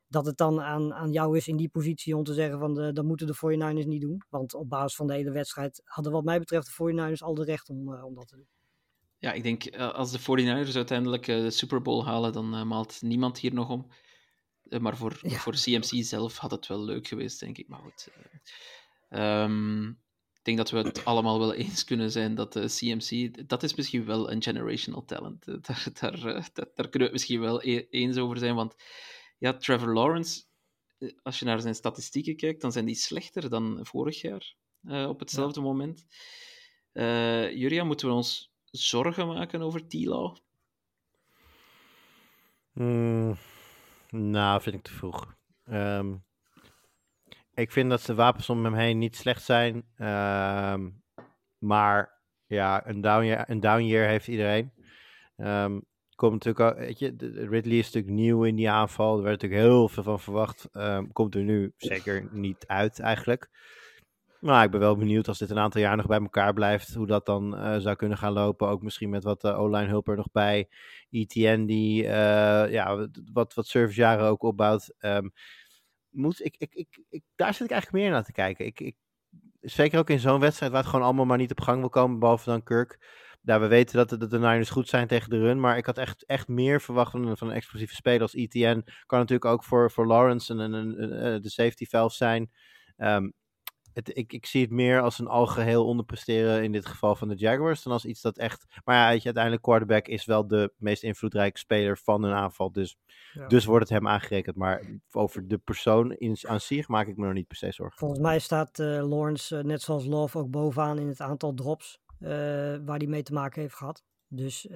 S2: dat het dan aan, aan jou is in die positie om te zeggen van de, dat moeten de 49ers niet doen. Want op basis van de hele wedstrijd hadden wat mij betreft de 49ers al de recht om, uh, om dat te doen.
S1: Ja, ik denk uh, als de 49ers uiteindelijk uh, de Super Bowl halen, dan maalt niemand hier nog om. maar voor, ja. voor CMC zelf had het wel leuk geweest, denk ik. Maar goed. Um, ik denk dat we het allemaal wel eens kunnen zijn dat de CMC, dat is misschien wel een generational talent. Daar, daar, daar, daar kunnen we het misschien wel e eens over zijn, want ja, Trevor Lawrence, als je naar zijn statistieken kijkt, dan zijn die slechter dan vorig jaar uh, op hetzelfde ja. moment. Uh, Juria, moeten we ons zorgen maken over Tilo?
S3: Mm, nou, vind ik te vroeg. Um, ik vind dat de wapens om hem heen niet slecht zijn. Um, maar ja, een down, year, een heeft iedereen. Um, komt natuurlijk, weet je, Ridley is natuurlijk nieuw in die aanval. Er werd natuurlijk heel veel van verwacht. Um, komt er nu zeker niet uit eigenlijk. Maar ik ben wel benieuwd als dit een aantal jaar nog bij elkaar blijft, hoe dat dan uh, zou kunnen gaan lopen. Ook misschien met wat uh, O-line hulp er nog bij. ETN die uh, ja, wat, wat servicejaren ook opbouwt. Um, moet, ik, ik, ik, ik, daar zit ik eigenlijk meer naar te kijken. Ik, ik, zeker ook in zo'n wedstrijd waar het gewoon allemaal maar niet op gang wil komen, behalve dan Kirk. Daar we weten dat de, dat de Niners goed zijn tegen de run, maar ik had echt, echt meer verwacht van, een explosieve speler als ETN. Kan natuurlijk ook voor, voor Lawrence en, en, en de safety valve zijn. Um, het, ik, ik zie het meer als een algeheel onderpresteren in dit geval van de Jaguars dan als iets dat echt. Maar ja, weet je, uiteindelijk quarterback is wel de meest invloedrijke speler van een aanval. Dus, ja. dus wordt het hem aangerekend. Maar over de persoon in, aan zich maak ik me nog niet per se zorgen.
S2: Volgens mij staat uh, Lawrence, uh, net zoals Love, ook bovenaan in het aantal drops uh, waar hij mee te maken heeft gehad. Dus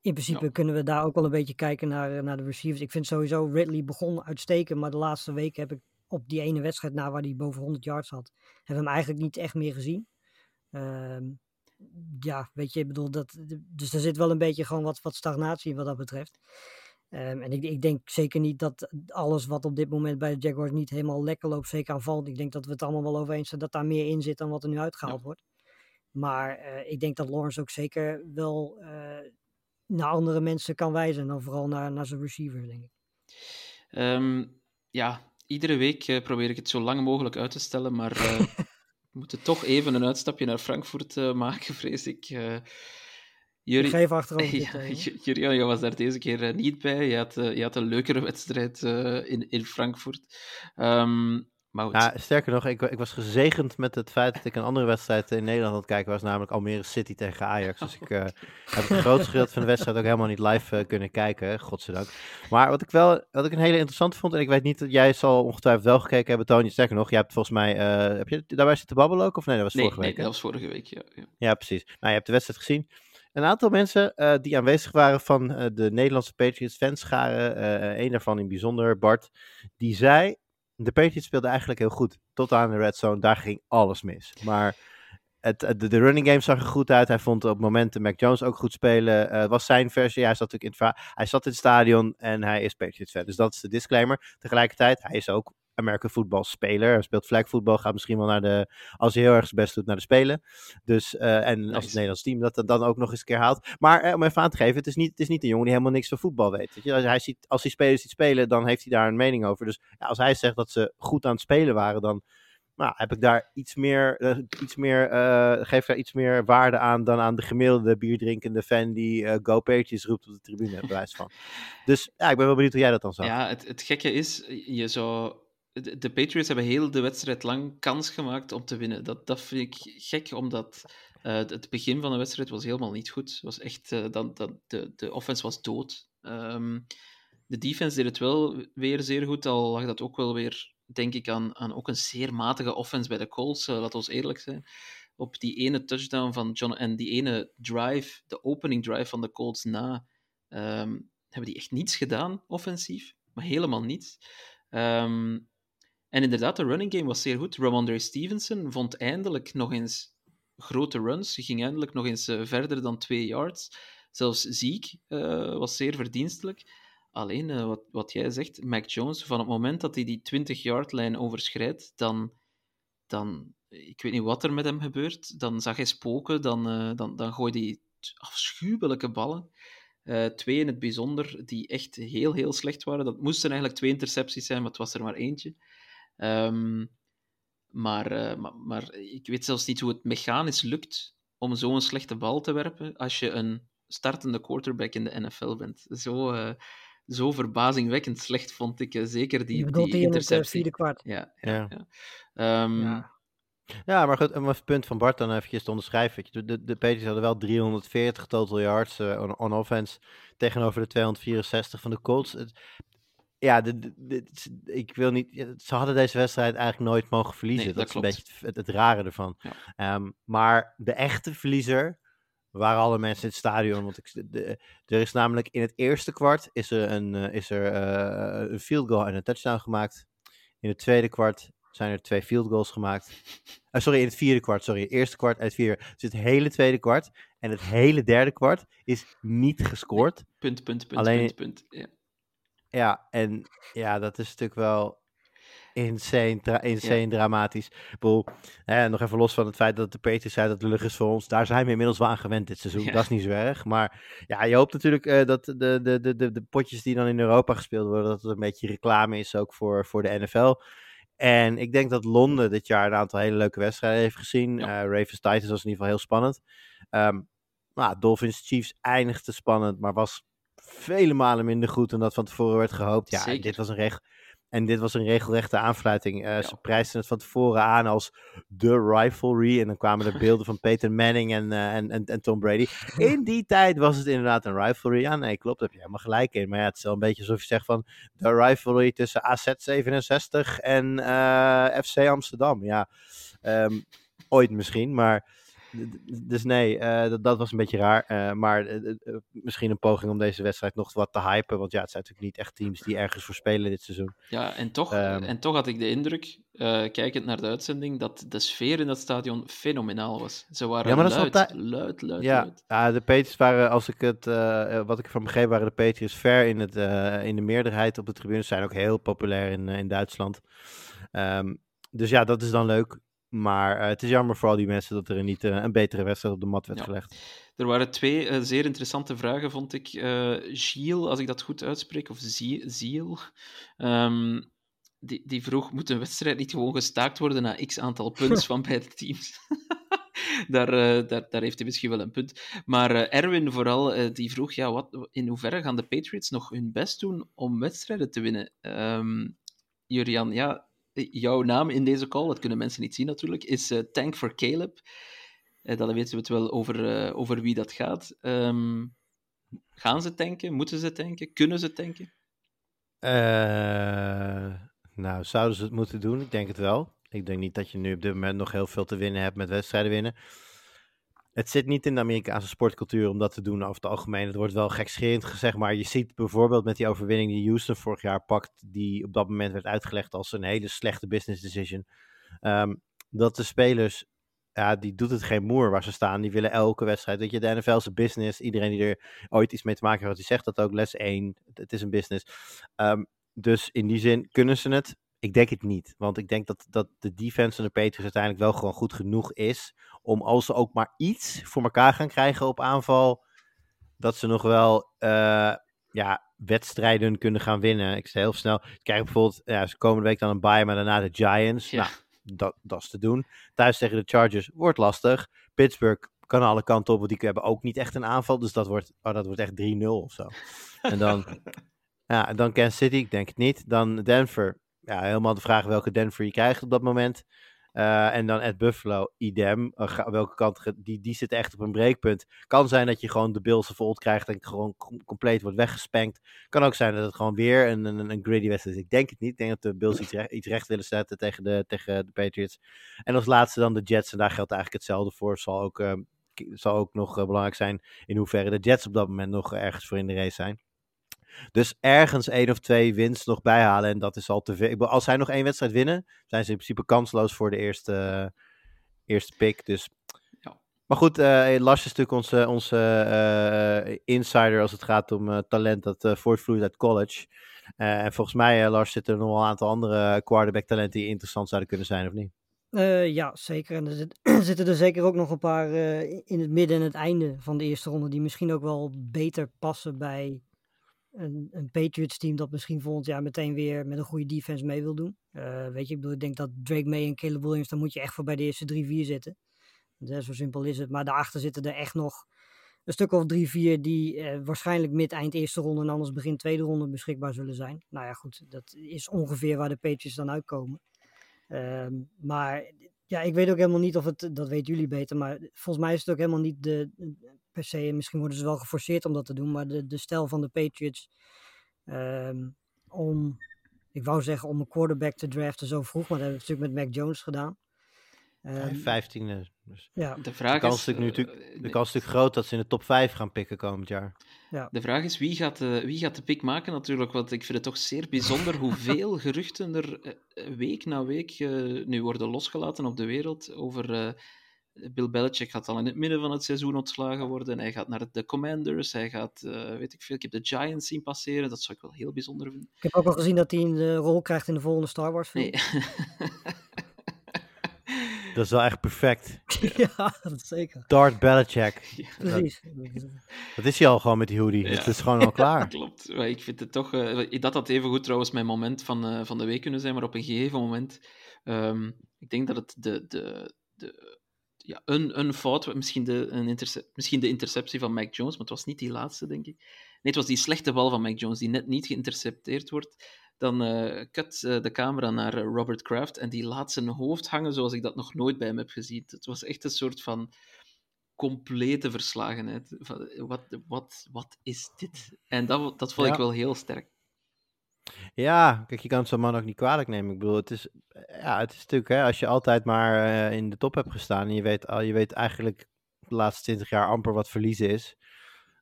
S2: in principe ja. kunnen we daar ook wel een beetje kijken naar, naar de receivers. Ik vind sowieso Ridley begon uitstekend, maar de laatste weken heb ik op die ene wedstrijd na waar hij boven 100 yards had, hebben we hem eigenlijk niet echt meer gezien. Um, ja, weet je, ik bedoel, dat, dus er zit wel een beetje gewoon wat, wat stagnatie wat dat betreft. Um, en ik, ik, denk zeker niet dat alles wat op dit moment bij de Jaguars niet helemaal lekker loopt, zeker aanvalt. Ik denk dat we het allemaal wel over eens zijn dat daar meer in zit dan wat er nu uitgehaald ja. wordt. Maar uh, ik denk dat Lawrence ook zeker wel uh, naar andere mensen kan wijzen. En dan vooral naar, naar zijn receivers, denk ik.
S1: Um, ja, iedere week uh, probeer ik het zo lang mogelijk uit te stellen, maar uh, we moeten toch even een uitstapje naar Frankfurt uh, maken, vrees ik.
S2: Jullie... Geef achterover.
S1: Ja, Jurian, je was daar deze keer niet bij. Je had, je had een leukere wedstrijd in, in Frankfurt. Um, maar
S3: ja, sterker nog, ik, ik, was gezegend met het feit dat ik een andere wedstrijd in Nederland aan het kijken was, namelijk Almere City tegen Ajax. Dus ik uh, heb het grootste gedeelte van de wedstrijd ook helemaal niet live uh, kunnen kijken, godzijdank. Maar wat ik wel, wat ik een hele interessant vond, en ik weet niet, jij zal ongetwijfeld wel gekeken hebben, Tony. Sterker nog, jij hebt volgens mij, uh, heb je daarbij zitten babbelen ook? Of nee, dat was
S1: nee,
S3: vorige
S1: nee,
S3: week.
S1: Nee, dat was vorige week, ja. Ja,
S3: ja precies. Nou, je hebt de wedstrijd gezien. Een aantal mensen die aanwezig waren van de Nederlandse Patriots fanscharen, een daarvan in bijzonder, Bart, die zei de Patriots speelden eigenlijk heel goed. Tot aan de red zone, daar ging alles mis. Maar het, de, running game zag er goed uit. Hij vond op momenten Mac Jones ook goed spelen. Uh, het was zijn versie. Hij zat, natuurlijk in het, hij zat in het stadion en hij is Patriots fan. Dus dat is de disclaimer. Tegelijkertijd, hij is ook American football speler. Hij speelt flag voetbal, gaat misschien wel naar de, als hij heel erg zijn best doet, naar de Spelen. Dus, uh, en nice. als het Nederlands team dat dan ook nog eens een keer haalt. Maar uh, om even aan te geven, het is, niet, het is niet een jongen die helemaal niks van voetbal weet. weet je? Als, hij ziet, als hij spelers ziet spelen, dan heeft hij daar een mening over. Dus ja, als hij zegt dat ze goed aan het spelen waren, dan nou, heb ik daar iets meer, uh, iets meer uh, geef daar iets meer waarde aan dan aan de gemiddelde bierdrinkende fan die uh, Go Patriots roept op de tribune, bewijs van. Dus ja, ik ben wel benieuwd hoe jij dat dan zag.
S1: Ja, het, het gekke is, je zou de, Patriots hebben heel de wedstrijd lang kans gemaakt om te winnen. Dat, dat vind ik gek, omdat uh, het begin van de wedstrijd was helemaal niet goed. Was echt, uh, dan, dan, de, de offense was dood. Um, de defense deed het wel weer zeer goed, al lag dat ook wel weer, denk ik, aan, aan ook een zeer matige offense bij de Colts, uh, laat ons eerlijk zijn. Op die ene touchdown van John en die ene drive, de opening drive van de Colts na, um, hebben die echt niets gedaan, offensief. Maar helemaal niets. Um, en inderdaad, de running game was zeer goed. Ramondre Stevenson vond eindelijk nog eens grote runs. Hij ging eindelijk nog eens uh, verder dan twee yards. Zelfs Zeke uh, was zeer verdienstelijk. Alleen, uh, wat, wat jij zegt, Mac Jones, van het moment dat hij die 20-yard-lijn overschrijdt, dan, dan... Ik weet niet wat er met hem gebeurt. Dan zag hij spoken, dan, dan, dan gooide hij afschuwelijke ballen. Eh, twee in het bijzonder, die echt heel, heel slecht waren. Dat moesten eigenlijk twee intercepties zijn, maar het was er maar eentje. Ehm, maar, eh, maar, maar ik weet zelfs niet hoe het mechanisch lukt om zo'n slechte bal te werpen als je een startende quarterback in de NFL bent. Zo, eh, zo verbazingwekkend slecht vond ik eh, zeker die, die interceptie.
S2: vierde kwart.
S1: Ja, ja,
S3: Ja.
S1: ja. Ehm,
S2: Ja.
S3: Ja, maar goed, om het punt van Bart dan eventjes te onderschrijven. je, De, de Patriots hadden wel 340 total yards eh, on, on offense tegenover de 264 van de Colts. Het- ja, de, de- de- ik wil niet. Ze hadden deze wedstrijd eigenlijk nooit mogen verliezen.
S1: Nee,
S3: dat,
S1: dat
S3: is een beetje het, rare ervan.
S1: Ja.
S3: Ehm, maar de echte verliezer waren alle mensen in het stadion. Want ik, de, er is namelijk in het eerste kwart is er een, eh, is er, eh, een field goal en een touchdown gemaakt. In het tweede kwart zijn er twee field goals gemaakt. Eh, sorry, in het vierde kwart. Sorry, eerste kwart het vierde. Dus het hele tweede kwart en het hele derde kwart is niet gescoord.
S1: Punt, punt, punt,
S3: Alleen-
S1: punt, punt. Ja.
S3: Ja, en ja, dat is natuurlijk wel insane, dra- insane dramatisch. Hè, nog even los van het feit dat de Patriots zei dat lucht is voor ons. Daar zijn we inmiddels wel aan gewend dit seizoen.
S1: Ja.
S3: Dat is niet zo erg. Maar ja, je hoopt natuurlijk eh, dat de, de, de, de, de potjes die dan in Europa gespeeld worden, dat het een beetje reclame is ook voor, voor de NFL. En ik denk dat Londen dit jaar een aantal hele leuke wedstrijden heeft gezien.
S1: Ja.
S3: Eh, Ravens Titans was in ieder geval heel spannend. Ehm nou, Dolphins Chiefs eindigde spannend, maar was vele malen minder goed dan dat van tevoren werd gehoopt. Ja, dit was een regel. En dit was een regelrechte aanfluiting. Eh,
S1: Ja.
S3: Ze prijsden het van tevoren aan als de rivalry. En dan kwamen er beelden van Peyton Manning en, eh, en, en, en Tom Brady. In die tijd was het inderdaad een rivalry. Ja, nee, klopt. Daar heb je helemaal gelijk in. Maar ja, het is wel een beetje alsof je zegt van de rivalry tussen AZ67 en eh, FC Amsterdam. Ja, ehm, ooit misschien, maar... Dus nee, eh, dat, dat was een beetje raar. eh, maar eh, misschien een poging om deze wedstrijd nog wat te hypen. Want ja, het zijn natuurlijk niet echt teams die ergens voor spelen dit seizoen.
S1: Ja, en toch,
S3: Ehm.
S1: en toch had ik de indruk, kijkend naar de uitzending, dat de sfeer in dat stadion fenomenaal was. Ze waren
S3: Ja, maar dat is
S1: luid,
S3: altijd-
S1: luid, luid,
S3: Ja,
S1: luid.
S3: ja, de Patriots waren, als ik het, wat ik ervan begreep, waren de Patriots ver in, het, in de meerderheid op de tribunes. Zijn ook heel populair in, in Duitsland. Ehm, dus ja, dat is dan leuk. Maar eh, het is jammer voor al die mensen dat er niet eh, een betere wedstrijd op de mat werd
S1: Ja.
S3: gelegd.
S1: Er waren twee eh, zeer interessante vragen, vond ik. Gilles, als ik dat goed uitspreek, of Zie- Ziel, ehm, die, die vroeg, moet een wedstrijd niet gewoon gestaakt worden na x aantal punts van beide teams? daar, daar, daar heeft hij misschien wel een punt. Maar Erwin vooral, die vroeg, ja, wat, in hoeverre gaan de Patriots nog hun best doen om wedstrijden te winnen? Ehm Jurian, ja, jouw naam in deze call, dat kunnen mensen niet zien natuurlijk, is eh, Tank for Caleb. Eh, dan weten we het wel over, eh, over wie dat gaat. Ehm, gaan ze tanken? Moeten ze tanken? Kunnen ze tanken?
S3: Nou, zouden ze het moeten doen? Ik denk het wel. Ik denk niet dat je nu op dit moment nog heel veel te winnen hebt met wedstrijden winnen. Het zit niet in de Amerikaanse sportcultuur om dat te doen over het algemeen. Het wordt wel gekscherend gezegd, maar je ziet bijvoorbeeld met die overwinning die Houston vorig jaar pakt, die op dat moment werd uitgelegd als een hele slechte business decision. ehm, dat de spelers, ja, die doet het geen moer waar ze staan. Die willen elke wedstrijd. Weet je, de NFL is een business. Iedereen die er ooit iets mee te maken heeft, die zegt dat ook. Les 1, het, het is een business. Ehm, dus in die zin kunnen ze het. Ik denk het niet. Want ik denk dat, dat de defense van de Patriots uiteindelijk wel gewoon goed genoeg is. Om als ze ook maar iets voor elkaar gaan krijgen op aanval. Dat ze nog wel eh, ja, wedstrijden kunnen gaan winnen. Ik zei heel snel. Kijk bijvoorbeeld, ja, ze komende week dan een bye, maar daarna de Giants.
S1: Ja.
S3: Nou, dat, dat is te doen. Thuis tegen de Chargers wordt lastig. Pittsburgh kan alle kanten op, want die hebben ook niet echt een aanval. Dus dat wordt, oh, dat wordt echt 3-0 of zo. En dan, ja, dan Kansas City, ik denk het niet. Dan Denver, ja, helemaal de vraag welke Denver je krijgt op dat moment. Eh, en dan at Buffalo, idem. Ga- welke kant, die, die zit echt op een breekpunt. Kan zijn dat je gewoon de Bills volt krijgt en gewoon com- compleet wordt weggespankt. Kan ook zijn dat het gewoon weer een, een, een wedstrijd is. Ik denk het niet. Ik denk dat de Bills iets, recht, willen zetten tegen de, tegen de Patriots. En als laatste dan de Jets. En daar geldt eigenlijk hetzelfde voor. Zal ook, eh, k- zal ook nog eh, belangrijk zijn in hoeverre de Jets op dat moment nog ergens voor in de race zijn. Dus ergens één of twee winst nog bijhalen. En dat is al te veel. Ik bedoel, Als zij nog één wedstrijd winnen, zijn ze in principe kansloos voor de eerste, eerste pick. Dus.
S1: Ja.
S3: Maar goed, eh, Lars is natuurlijk onze, onze eh, insider als het gaat om eh, talent dat voortvloeit uit college. Eh, en volgens mij, Lars, zitten er nog wel een aantal andere quarterback talenten die interessant zouden kunnen zijn, of niet?
S2: Uh, ja, zeker. En er, zit, zitten er zeker ook nog een paar uh, in het midden en het einde van de eerste ronde die misschien ook wel beter passen bij een, een Patriots team dat misschien volgend jaar meteen weer met een goede defense mee wil doen. Uh, weet je, ik bedoel, ik denk dat Drake May en Caleb Williams, dan moet je echt voor bij de eerste drie, vier zitten. Dat, zo simpel is het. Maar daarachter zitten er echt nog een stuk of drie, vier die waarschijnlijk mid-eind eerste ronde en anders begin tweede ronde beschikbaar zullen zijn. Nou ja, goed, dat is ongeveer waar de Patriots dan uitkomen. Um, maar ja, ik weet ook helemaal niet of het, dat weten jullie beter, maar volgens mij is het ook helemaal niet de, per se, misschien worden ze wel geforceerd om dat te doen, maar de, de stijl van de Patriots um, om, ik wou zeggen om een quarterback te draften zo vroeg, maar dat hebben we natuurlijk met Mac Jones gedaan.
S3: Um, Vijftiende. Dus
S1: ja. De vraag
S3: de kans
S1: is...
S3: nu
S1: Uh,
S3: natuurlijk, de kans is natuurlijk groot dat ze in de top 5 gaan pikken komend jaar.
S1: Ja. De vraag is wie gaat, de, wie gaat de pick maken natuurlijk, want ik vind het toch zeer bijzonder hoeveel geruchten er uh, week na week uh, nu worden losgelaten op de wereld over... Bill Belichick gaat al in het midden van het seizoen ontslagen worden. Hij gaat naar de Commanders. Hij gaat, weet ik veel, ik heb de Giants zien passeren. Dat zou ik wel heel bijzonder vinden.
S2: Ik heb ook al gezien dat hij een rol krijgt in de volgende Star Wars film.
S1: Nee.
S3: Dat is wel echt perfect.
S2: ja, dat zeker.
S3: Dart Belichick.
S2: Ja, precies.
S3: Dat, dat, is hij al gewoon met die hoodie. Ja. Het is gewoon al klaar.
S1: Klopt. Maar ik vind het toch... Uh, dat had even goed trouwens mijn moment van, uh, van de week kunnen zijn, maar op een gegeven moment... Um, ik denk dat het de... de, de ja, een, een fout, misschien de, een intercep misschien de interceptie van Mac Jones, maar het was niet die laatste, denk ik. Nee, het was die slechte bal van Mac Jones, die net niet geïntercepteerd wordt. Dan uh, cut uh, de camera naar uh, Robert Kraft en die laat zijn hoofd hangen zoals ik dat nog nooit bij hem heb gezien. Het was echt een soort van complete verslagenheid. Wat, wat, wat is dit? En dat, dat vond ja. ik wel heel sterk.
S3: Ja, kijk, je kan zo'n man ook niet kwalijk nemen. Ik bedoel, het is, ja, het is natuurlijk, hè, als je altijd maar in de top hebt gestaan en je weet, je weet eigenlijk de laatste twintig jaar amper wat verliezen is,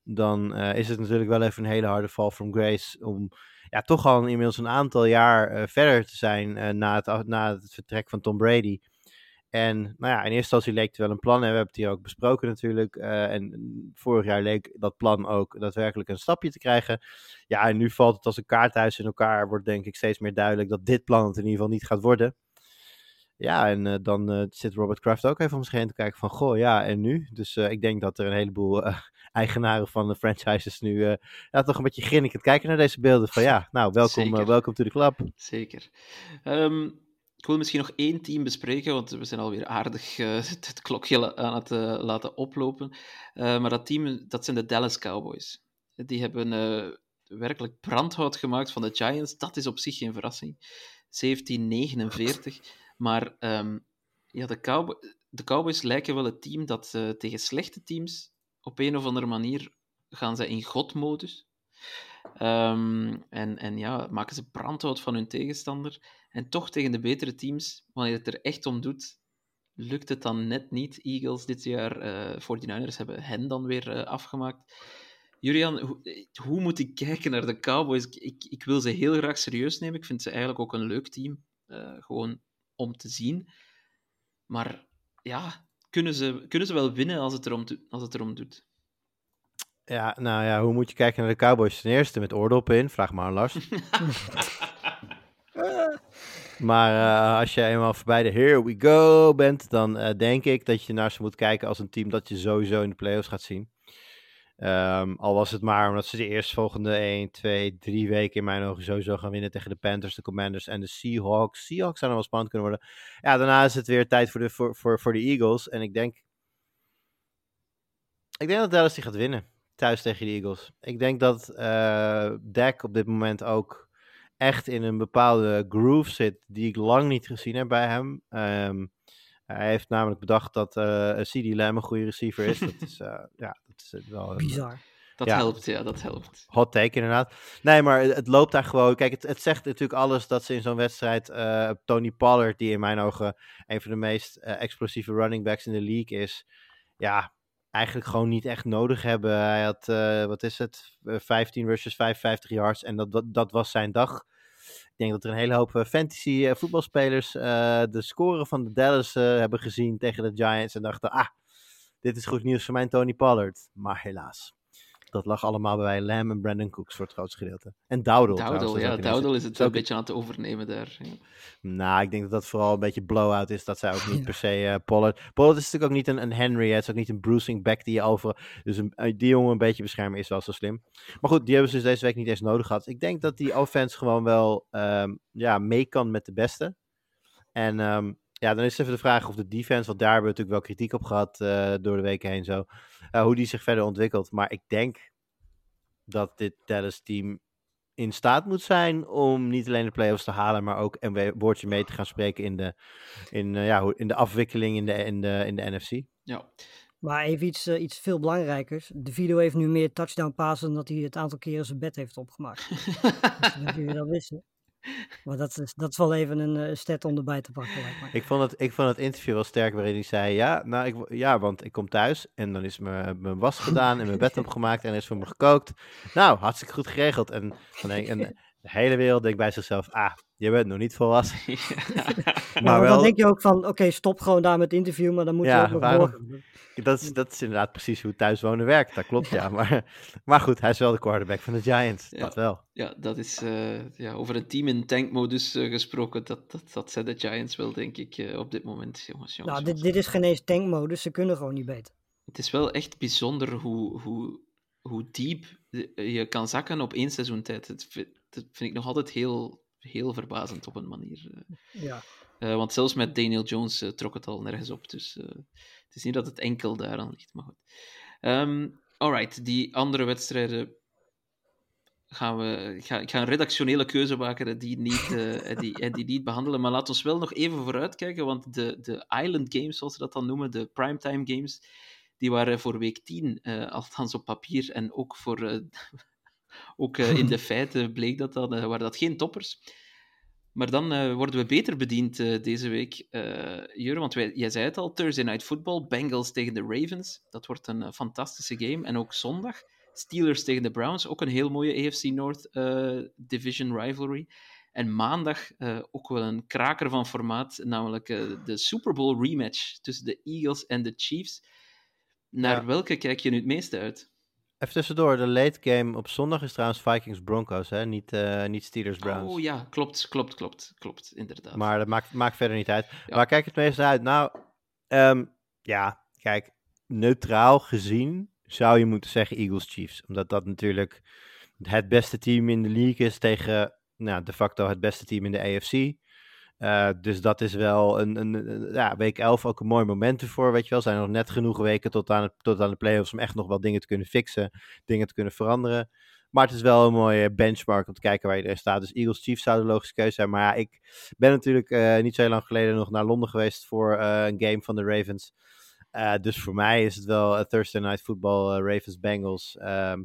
S3: dan is het natuurlijk wel even een hele harde fall from grace om ja, toch al inmiddels een aantal jaar verder te zijn na, het, na het vertrek van Tom Brady. En nou ja, in eerste instantie leek het wel een plan. En we hebben het hier ook besproken natuurlijk. Uh, en vorig jaar leek dat plan ook daadwerkelijk een stapje te krijgen. Ja, en nu valt het als een kaarthuis in elkaar. Wordt denk ik steeds meer duidelijk dat dit plan het in ieder geval niet gaat worden. Ja, en uh, dan uh, zit Robert Kraft ook even om zich heen te kijken van, goh, ja, en nu? Dus ik denk dat er een heleboel eigenaren van de franchises nu ja, toch een beetje grinnikend kijken naar deze beelden. Van ja, nou, welkom, welkom to the club.
S1: Zeker. Um, ik wil misschien nog één team bespreken, want we zijn alweer aardig het, het, klokje aan het laten oplopen. maar dat team, dat zijn de Dallas Cowboys. Die hebben werkelijk brandhout gemaakt van de Giants. Dat is op zich geen verrassing. 1749. Maar um, ja, de, de, Cowboys lijken wel het team dat tegen slechte teams op een of andere manier gaan ze in godmodus. Um, en, en ja, maken ze brandhout van hun tegenstander. En toch tegen de betere teams, wanneer het er echt om doet, lukt het dan net niet. Eagles dit jaar, uh, 49ers hebben hen dan weer uh, afgemaakt. Julian, hoe, hoe, moet ik kijken naar de Cowboys? Ik, ik, wil ze heel graag serieus nemen. Ik vind ze eigenlijk ook een leuk team. Gewoon om te zien. Maar ja, kunnen ze, kunnen ze wel winnen als het, erom, als het erom doet?
S3: Ja, nou ja, hoe moet je kijken naar de Cowboys? Ten eerste met oordoppen in, vraag maar aan Lars. maar uh, als je eenmaal voorbij de here we go bent, dan uh, denk ik dat je naar ze moet kijken als een team dat je sowieso in de playoffs gaat zien. Um, al was het maar omdat ze de eerstvolgende 1, 2, 3 weken in mijn ogen sowieso gaan winnen tegen de Panthers, de Commanders en de Seahawks. Seahawks zouden wel spannend kunnen worden. Ja, daarna is het weer tijd voor de, voor, voor, voor de Eagles. En ik denk. Ik denk dat Dallas die gaat winnen. Thuis tegen de Eagles. Ik denk dat uh, Dak op dit moment ook echt in een bepaalde groove zit. Die ik lang niet gezien heb bij hem. Um, hij heeft namelijk bedacht dat uh, CD Lamb een goede receiver is. Dat is, uh, ja, dat is wel een,
S2: bizar.
S1: Dat ja, helpt, ja, dat helpt.
S3: Hot take inderdaad. Nee, maar het loopt daar gewoon. Kijk, het, het zegt natuurlijk alles dat ze in zo'n wedstrijd uh, Tony Pollard, die in mijn ogen een van de meest explosieve running backs in de league is, ja, eigenlijk gewoon niet echt nodig hebben. Hij had, wat is het, 15 rushes, 55 yards en dat, dat, dat was zijn dag. Ik denk dat er een hele hoop fantasy uh, voetbalspelers de score van de Dallas hebben gezien tegen de Giants en dachten, ah, dit is goed nieuws voor mijn Tony Pollard. Maar helaas, dat lag allemaal bij Lamb en Brandon Cooks voor het grootste gedeelte. En Dowdle
S1: Dowdle, ja, Dowdle is het
S3: is
S1: een beetje aan het overnemen daar. Ja.
S3: Nou, ik denk dat dat vooral een beetje blowout is. Dat zij ook niet per se eh, Pollard... Pollard is natuurlijk ook niet een, een Henry. Het is ook niet een bruising back die je over... Dus een, eh, die jongen een beetje beschermen is wel zo slim. Maar goed, die hebben ze dus deze week niet eens nodig gehad. Ik denk dat die offense gewoon wel ehm, ja, mee kan met de beste. En ehm, ja, dan is even de vraag of de defense... Want daar hebben we natuurlijk wel kritiek op gehad eh, door de weken heen zo. eh, hoe die zich verder ontwikkelt. Maar ik denk dat dit Dallas team in staat moet zijn om niet alleen de playoffs te halen, maar ook een woordje mee te gaan spreken in de, in, eh, ja, hoe- in de afwikkeling in de, in de, in de NFC.
S1: Ja.
S2: Maar even iets, iets veel belangrijkers. De video heeft nu meer touchdown passen dan dat hij het aantal keren zijn bed heeft opgemaakt. dus dat jullie dat wisten. Maar dat is, dat is wel even een eh, stat om erbij te pakken. lijkt.
S3: Ik vond het, ik vond het interview wel sterk waarin hij zei, ja, nou, ik, ja want ik kom thuis en dan is mijn, mijn was gedaan en mijn bed opgemaakt en er is voor me gekookt. Nou, hartstikke goed geregeld. En, en de hele wereld denkt bij zichzelf, ah, je bent nog niet volwassen.
S2: Maar
S3: Maar wel,
S2: dan denk je ook van, oké, stop gewoon daar met het interview, maar dan moet je ook nog doorgaan.
S3: dat is, dat is inderdaad precies hoe thuiswonen werkt. Dat klopt, ja. Maar, maar goed, hij is wel de quarterback van de Giants.
S1: Ja.
S3: Dat wel.
S1: Ja, dat is eh, ja, over een team in tankmodus eh, gesproken. Dat, dat, dat zijn de Giants wel, denk ik, eh, op dit moment. Jongens, jongens,
S2: Nou, dit, dit is geen eens tankmodus, ze kunnen gewoon niet beter.
S1: Het is wel echt bijzonder hoe, hoe, hoe diep je kan zakken op één seizoentijd. Dat vind, dat vind ik nog altijd heel, heel verbazend op een manier. eh.
S2: Ja.
S1: Eh, want zelfs met Daniel Jones eh, trok het al nergens op. Dus het is niet dat het enkel daaraan ligt, maar goed. Ehm alright, die andere wedstrijden gaan we... Ik ga, ik ga een redactionele keuze maken en die niet, die, die niet behandelen. Maar laten we wel nog even vooruitkijken, want de, de Island Games, zoals ze dat dan noemen, de primetime games, die waren voor week 10, eh, althans op papier, en ook, voor, ook eh, in de feiten bleek dat dan, eh, waren dat geen toppers. Maar dan eh, worden we beter bediend deze week, Jure, want wij, jij zei het al, Thursday Night Football, Bengals tegen de Ravens. Dat wordt een fantastische game. En ook zondag, Steelers tegen de Browns, ook een heel mooie AFC North Division rivalry. En maandag ook wel een kraker van formaat, namelijk de Super Bowl rematch tussen de Eagles en de Chiefs. Naar
S3: Ja.
S1: welke kijk je nu het meeste uit?
S3: Even tussendoor, de late game op zondag is trouwens Vikings Broncos, hè? Niet, eh, niet Steelers Browns.
S1: Oh ja, klopt, klopt, klopt, klopt, inderdaad.
S3: Maar dat maakt, maakt verder niet uit.
S1: Ja.
S3: Waar kijk het meest uit? Nou, ehm, ja, kijk, neutraal gezien zou je moeten zeggen Eagles Chiefs. Omdat dat natuurlijk het beste team in de league is tegen nou, de facto het beste team in de AFC. Eh, dus dat is wel een, een, ja, week 11 ook een mooi moment ervoor, weet je wel. Er zijn nog net genoeg weken tot aan, het, tot aan de playoffs om echt nog wel dingen te kunnen fixen, dingen te kunnen veranderen. Maar het is wel een mooie benchmark om te kijken waar iedereen staat. Dus Eagles Chiefs zou de logische keuze zijn. Maar ja, ik ben natuurlijk eh, niet zo heel lang geleden nog naar Londen geweest voor eh, een game van de Ravens. Dus voor mij is het wel Thursday Night Football, Ravens Bengals. Ehm,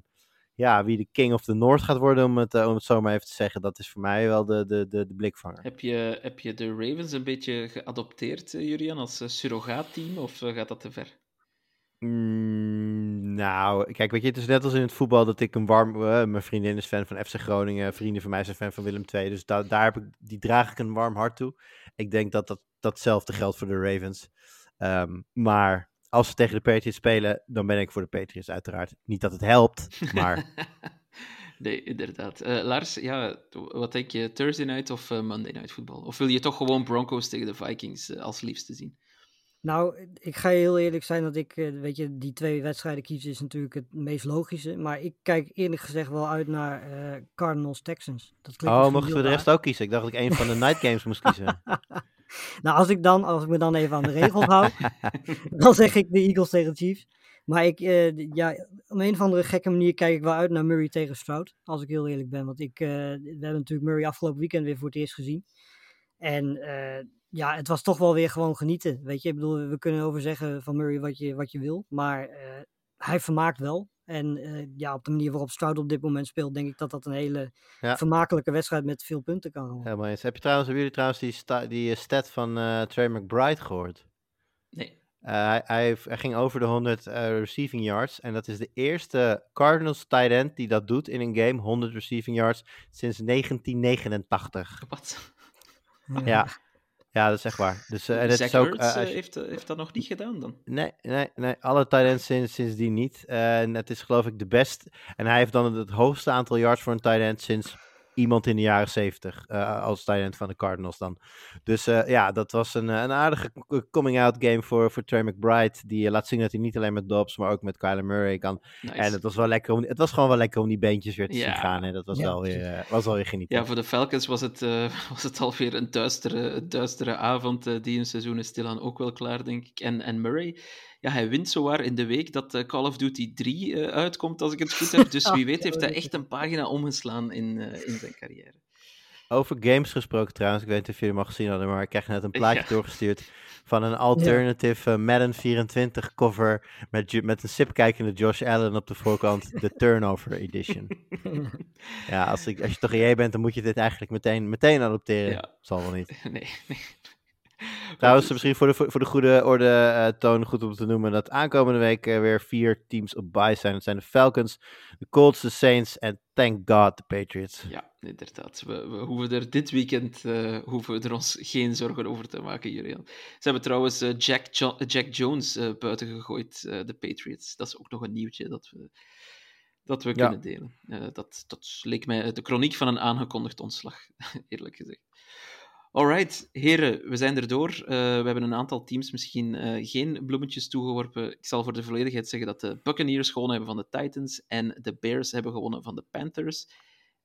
S3: ja, wie de King of the North gaat worden, om het, eh, om het zo maar even te zeggen, dat is voor mij wel de, de, de, de blikvanger.
S1: Heb je, heb je de Ravens een beetje geadopteerd, eh, Julian, als eh, surrogaatteam, of gaat dat te ver?
S3: Mm, nou, kijk, weet je, het is net als in het voetbal dat ik een warm... mijn vriendin is fan van FC Groningen, vrienden van mij zijn fan van Willem II. Dus da- daar heb ik, die draag ik een warm hart toe. Ik denk dat, dat datzelfde geldt voor de Ravens. Ehm, maar als ze tegen de Patriots spelen, dan ben ik voor de Patriots uiteraard. Niet dat het helpt, maar
S1: nee, inderdaad. Eh, Lars, ja, wat denk je, Thursday night of eh, Monday night voetbal? Of wil je toch gewoon Broncos tegen de Vikings eh, als liefste zien?
S2: Nou, ik ga je heel eerlijk zijn dat ik, eh, weet je, die twee wedstrijden kiezen is natuurlijk het meest logische. Maar ik kijk eerlijk gezegd wel uit naar eh, Cardinals Texans. Dat klinkt
S3: oh, mochten we de rest ook kiezen? Ik dacht dat ik een van de night games moest kiezen.
S2: Nou, als ik, dan, als ik me dan even aan de regels hou, dan zeg ik de Eagles tegen Chiefs. Maar ik, eh, ja, op een of andere gekke manier kijk ik wel uit naar Murray tegen Stroud. Als ik heel eerlijk ben. Want ik, we hebben natuurlijk Murray afgelopen weekend weer voor het eerst gezien. En ja, het was toch wel weer gewoon genieten. Weet je, ik bedoel, we kunnen over zeggen van Murray wat je, wat je wil. Maar eh, hij vermaakt wel. En eh, ja, op de manier waarop Stroud op dit moment speelt, denk ik dat dat een hele
S3: Ja.
S2: vermakelijke wedstrijd met veel punten kan worden.
S3: Helemaal eens. Heb je trouwens, hebben jullie trouwens die, sta- die eh, stat van eh, Trey McBride gehoord?
S1: Nee.
S3: Eh, hij, hij, hij ging over de 100 eh, receiving yards. En dat is de eerste Cardinals tight end die dat doet in een game. 100 receiving yards sinds 1989.
S1: Wat?
S3: Ja. Ja, dat is echt waar. Dus, uh, en het is ook, uh, als je-
S1: heeft, heeft dat nog niet gedaan dan?
S3: Nee, nee, nee. Alle tight ends sinds, sindsdien niet. En het is geloof ik de best. En hij heeft dan het hoogste aantal yards voor een tight end sinds iemand in de jaren 70 uh, als tight end van de Cardinals dan. Dus uh, ja, dat was een, een aardige coming-out game voor, voor Trey McBride. Die uh, laat zien dat hij niet alleen met Dobbs, maar ook met Kyler Murray kan. Nice. En het was, wel lekker om, het was gewoon wel lekker om die beentjes weer te ja. zien gaan. Hè. Dat was, ja. wel weer, uh, was wel weer genieten.
S1: Ja, voor de Falcons was het, uh, was het alweer een duistere, duistere avond. Uh, die een seizoen is stilaan ook wel klaar, denk ik. En, en Murray, ja, hij wint zowaar in de week dat uh, Call of Duty 3 uh, uitkomt, als ik het goed heb. Dus wie weet heeft hij echt een pagina omgeslaan in, uh, in zijn carrière.
S3: Over games gesproken trouwens, ik weet niet of jullie hem al gezien hadden, maar ik kreeg net een plaatje ja. doorgestuurd van een alternative ja. uh, Madden 24 cover met, met een sip-kijkende Josh Allen op de voorkant, de Turnover Edition. ja, als, ik, als je toch EA bent, dan moet je dit eigenlijk meteen, meteen adopteren. Ja. Zal wel niet.
S1: Nee, nee.
S3: Trouwens, misschien voor de, voor de goede orde uh, toon goed om te noemen dat aankomende week uh, weer vier teams op bye zijn. Het zijn de Falcons, de Colts, de Saints en thank God de Patriots.
S1: Ja, inderdaad. We, we hoeven er dit weekend uh, hoeven we er ons geen zorgen over te maken, Jurian. Ze hebben trouwens Jack, jo Jack Jones buiten gegooid, de Patriots. Dat is ook nog een nieuwtje dat we, dat we ja. kunnen delen. dat, dat leek mij de chroniek van een aangekondigd ontslag, eerlijk gezegd. Alright, heren, we zijn erdoor. Uh, we hebben een aantal teams misschien uh, geen bloemetjes toegeworpen. Ik zal voor de volledigheid zeggen dat de Buccaneers gewonnen hebben van de Titans en de Bears hebben gewonnen van de Panthers.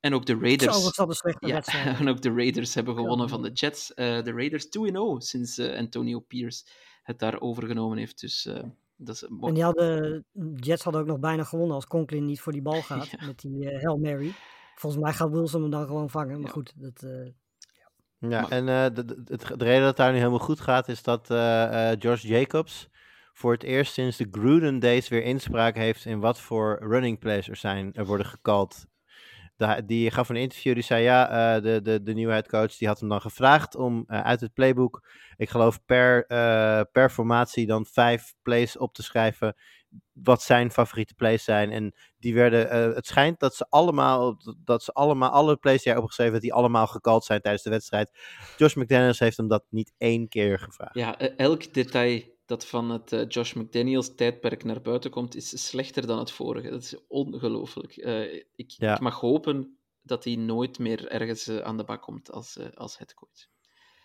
S1: En ook de Raiders.
S2: Zo, dat een
S1: ja, en ook de Raiders hebben gewonnen ja. van de Jets. Uh, de Raiders 2-0 sinds Antonio Pierce het daar overgenomen heeft. Dus dat is
S2: en die hadden, Jets hadden ook nog bijna gewonnen als Conklin niet voor die bal gaat ja. met die Hail Mary. Volgens mij gaat Wilson hem dan gewoon vangen. Maar goed, dat.
S3: Ja, maar... en uh, de, de, de, de, reden dat het daar nu helemaal goed gaat, is dat uh, uh, George Jacobs voor het eerst sinds de Gruden Days weer inspraak heeft in wat voor running plays er zijn, er worden gekald. De, die gaf een interview, die zei ja, de, de, de nieuwe headcoach, die had hem dan gevraagd om uit het playbook, ik geloof per, per formatie dan vijf plays op te schrijven wat zijn favoriete plays zijn. En die werden, uh, het schijnt dat ze allemaal, dat ze allemaal, alle plays die hij opgeschreven heeft, die allemaal gekald zijn tijdens de wedstrijd. Josh McDaniels heeft hem dat niet één keer gevraagd.
S1: Ja, elk detail dat van het uh, Josh McDaniels tijdperk naar buiten komt, is slechter dan het vorige. Dat is ongelooflijk. Uh, ik, ja. ik, mag hopen dat hij nooit meer ergens aan de bak komt als, als headcoach.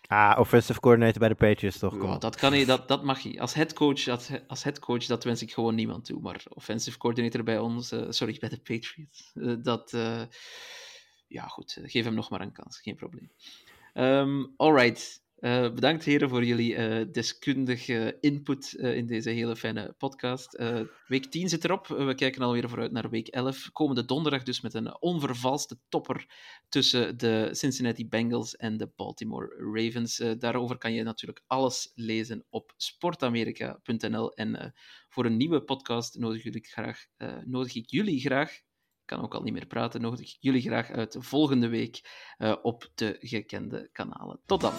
S3: Ah, offensive coordinator bij de Patriots toch?
S1: Ja, dat, kan hij, dat, dat mag hij. Als headcoach, als, als headcoach, dat wens ik gewoon niemand toe. Maar offensive coordinator bij ons, uh, sorry, bij de Patriots, uh, dat, uh, ja goed, geef hem nog maar een kans, geen probleem. Um, alright, Uh, bedankt heren voor jullie uh, deskundige input uh, in deze hele fijne podcast. week 10 zit erop. we kijken alweer vooruit naar week 11. Komende donderdag dus met een onvervalste topper tussen de Cincinnati Bengals en de Baltimore Ravens. daarover kan je natuurlijk alles lezen op sportamerika.nl. En voor een nieuwe podcast nodig, nodig ik jullie graag kan ook al niet meer praten, nodig ik jullie graag uit volgende week uh, op de gekende kanalen. Tot dan.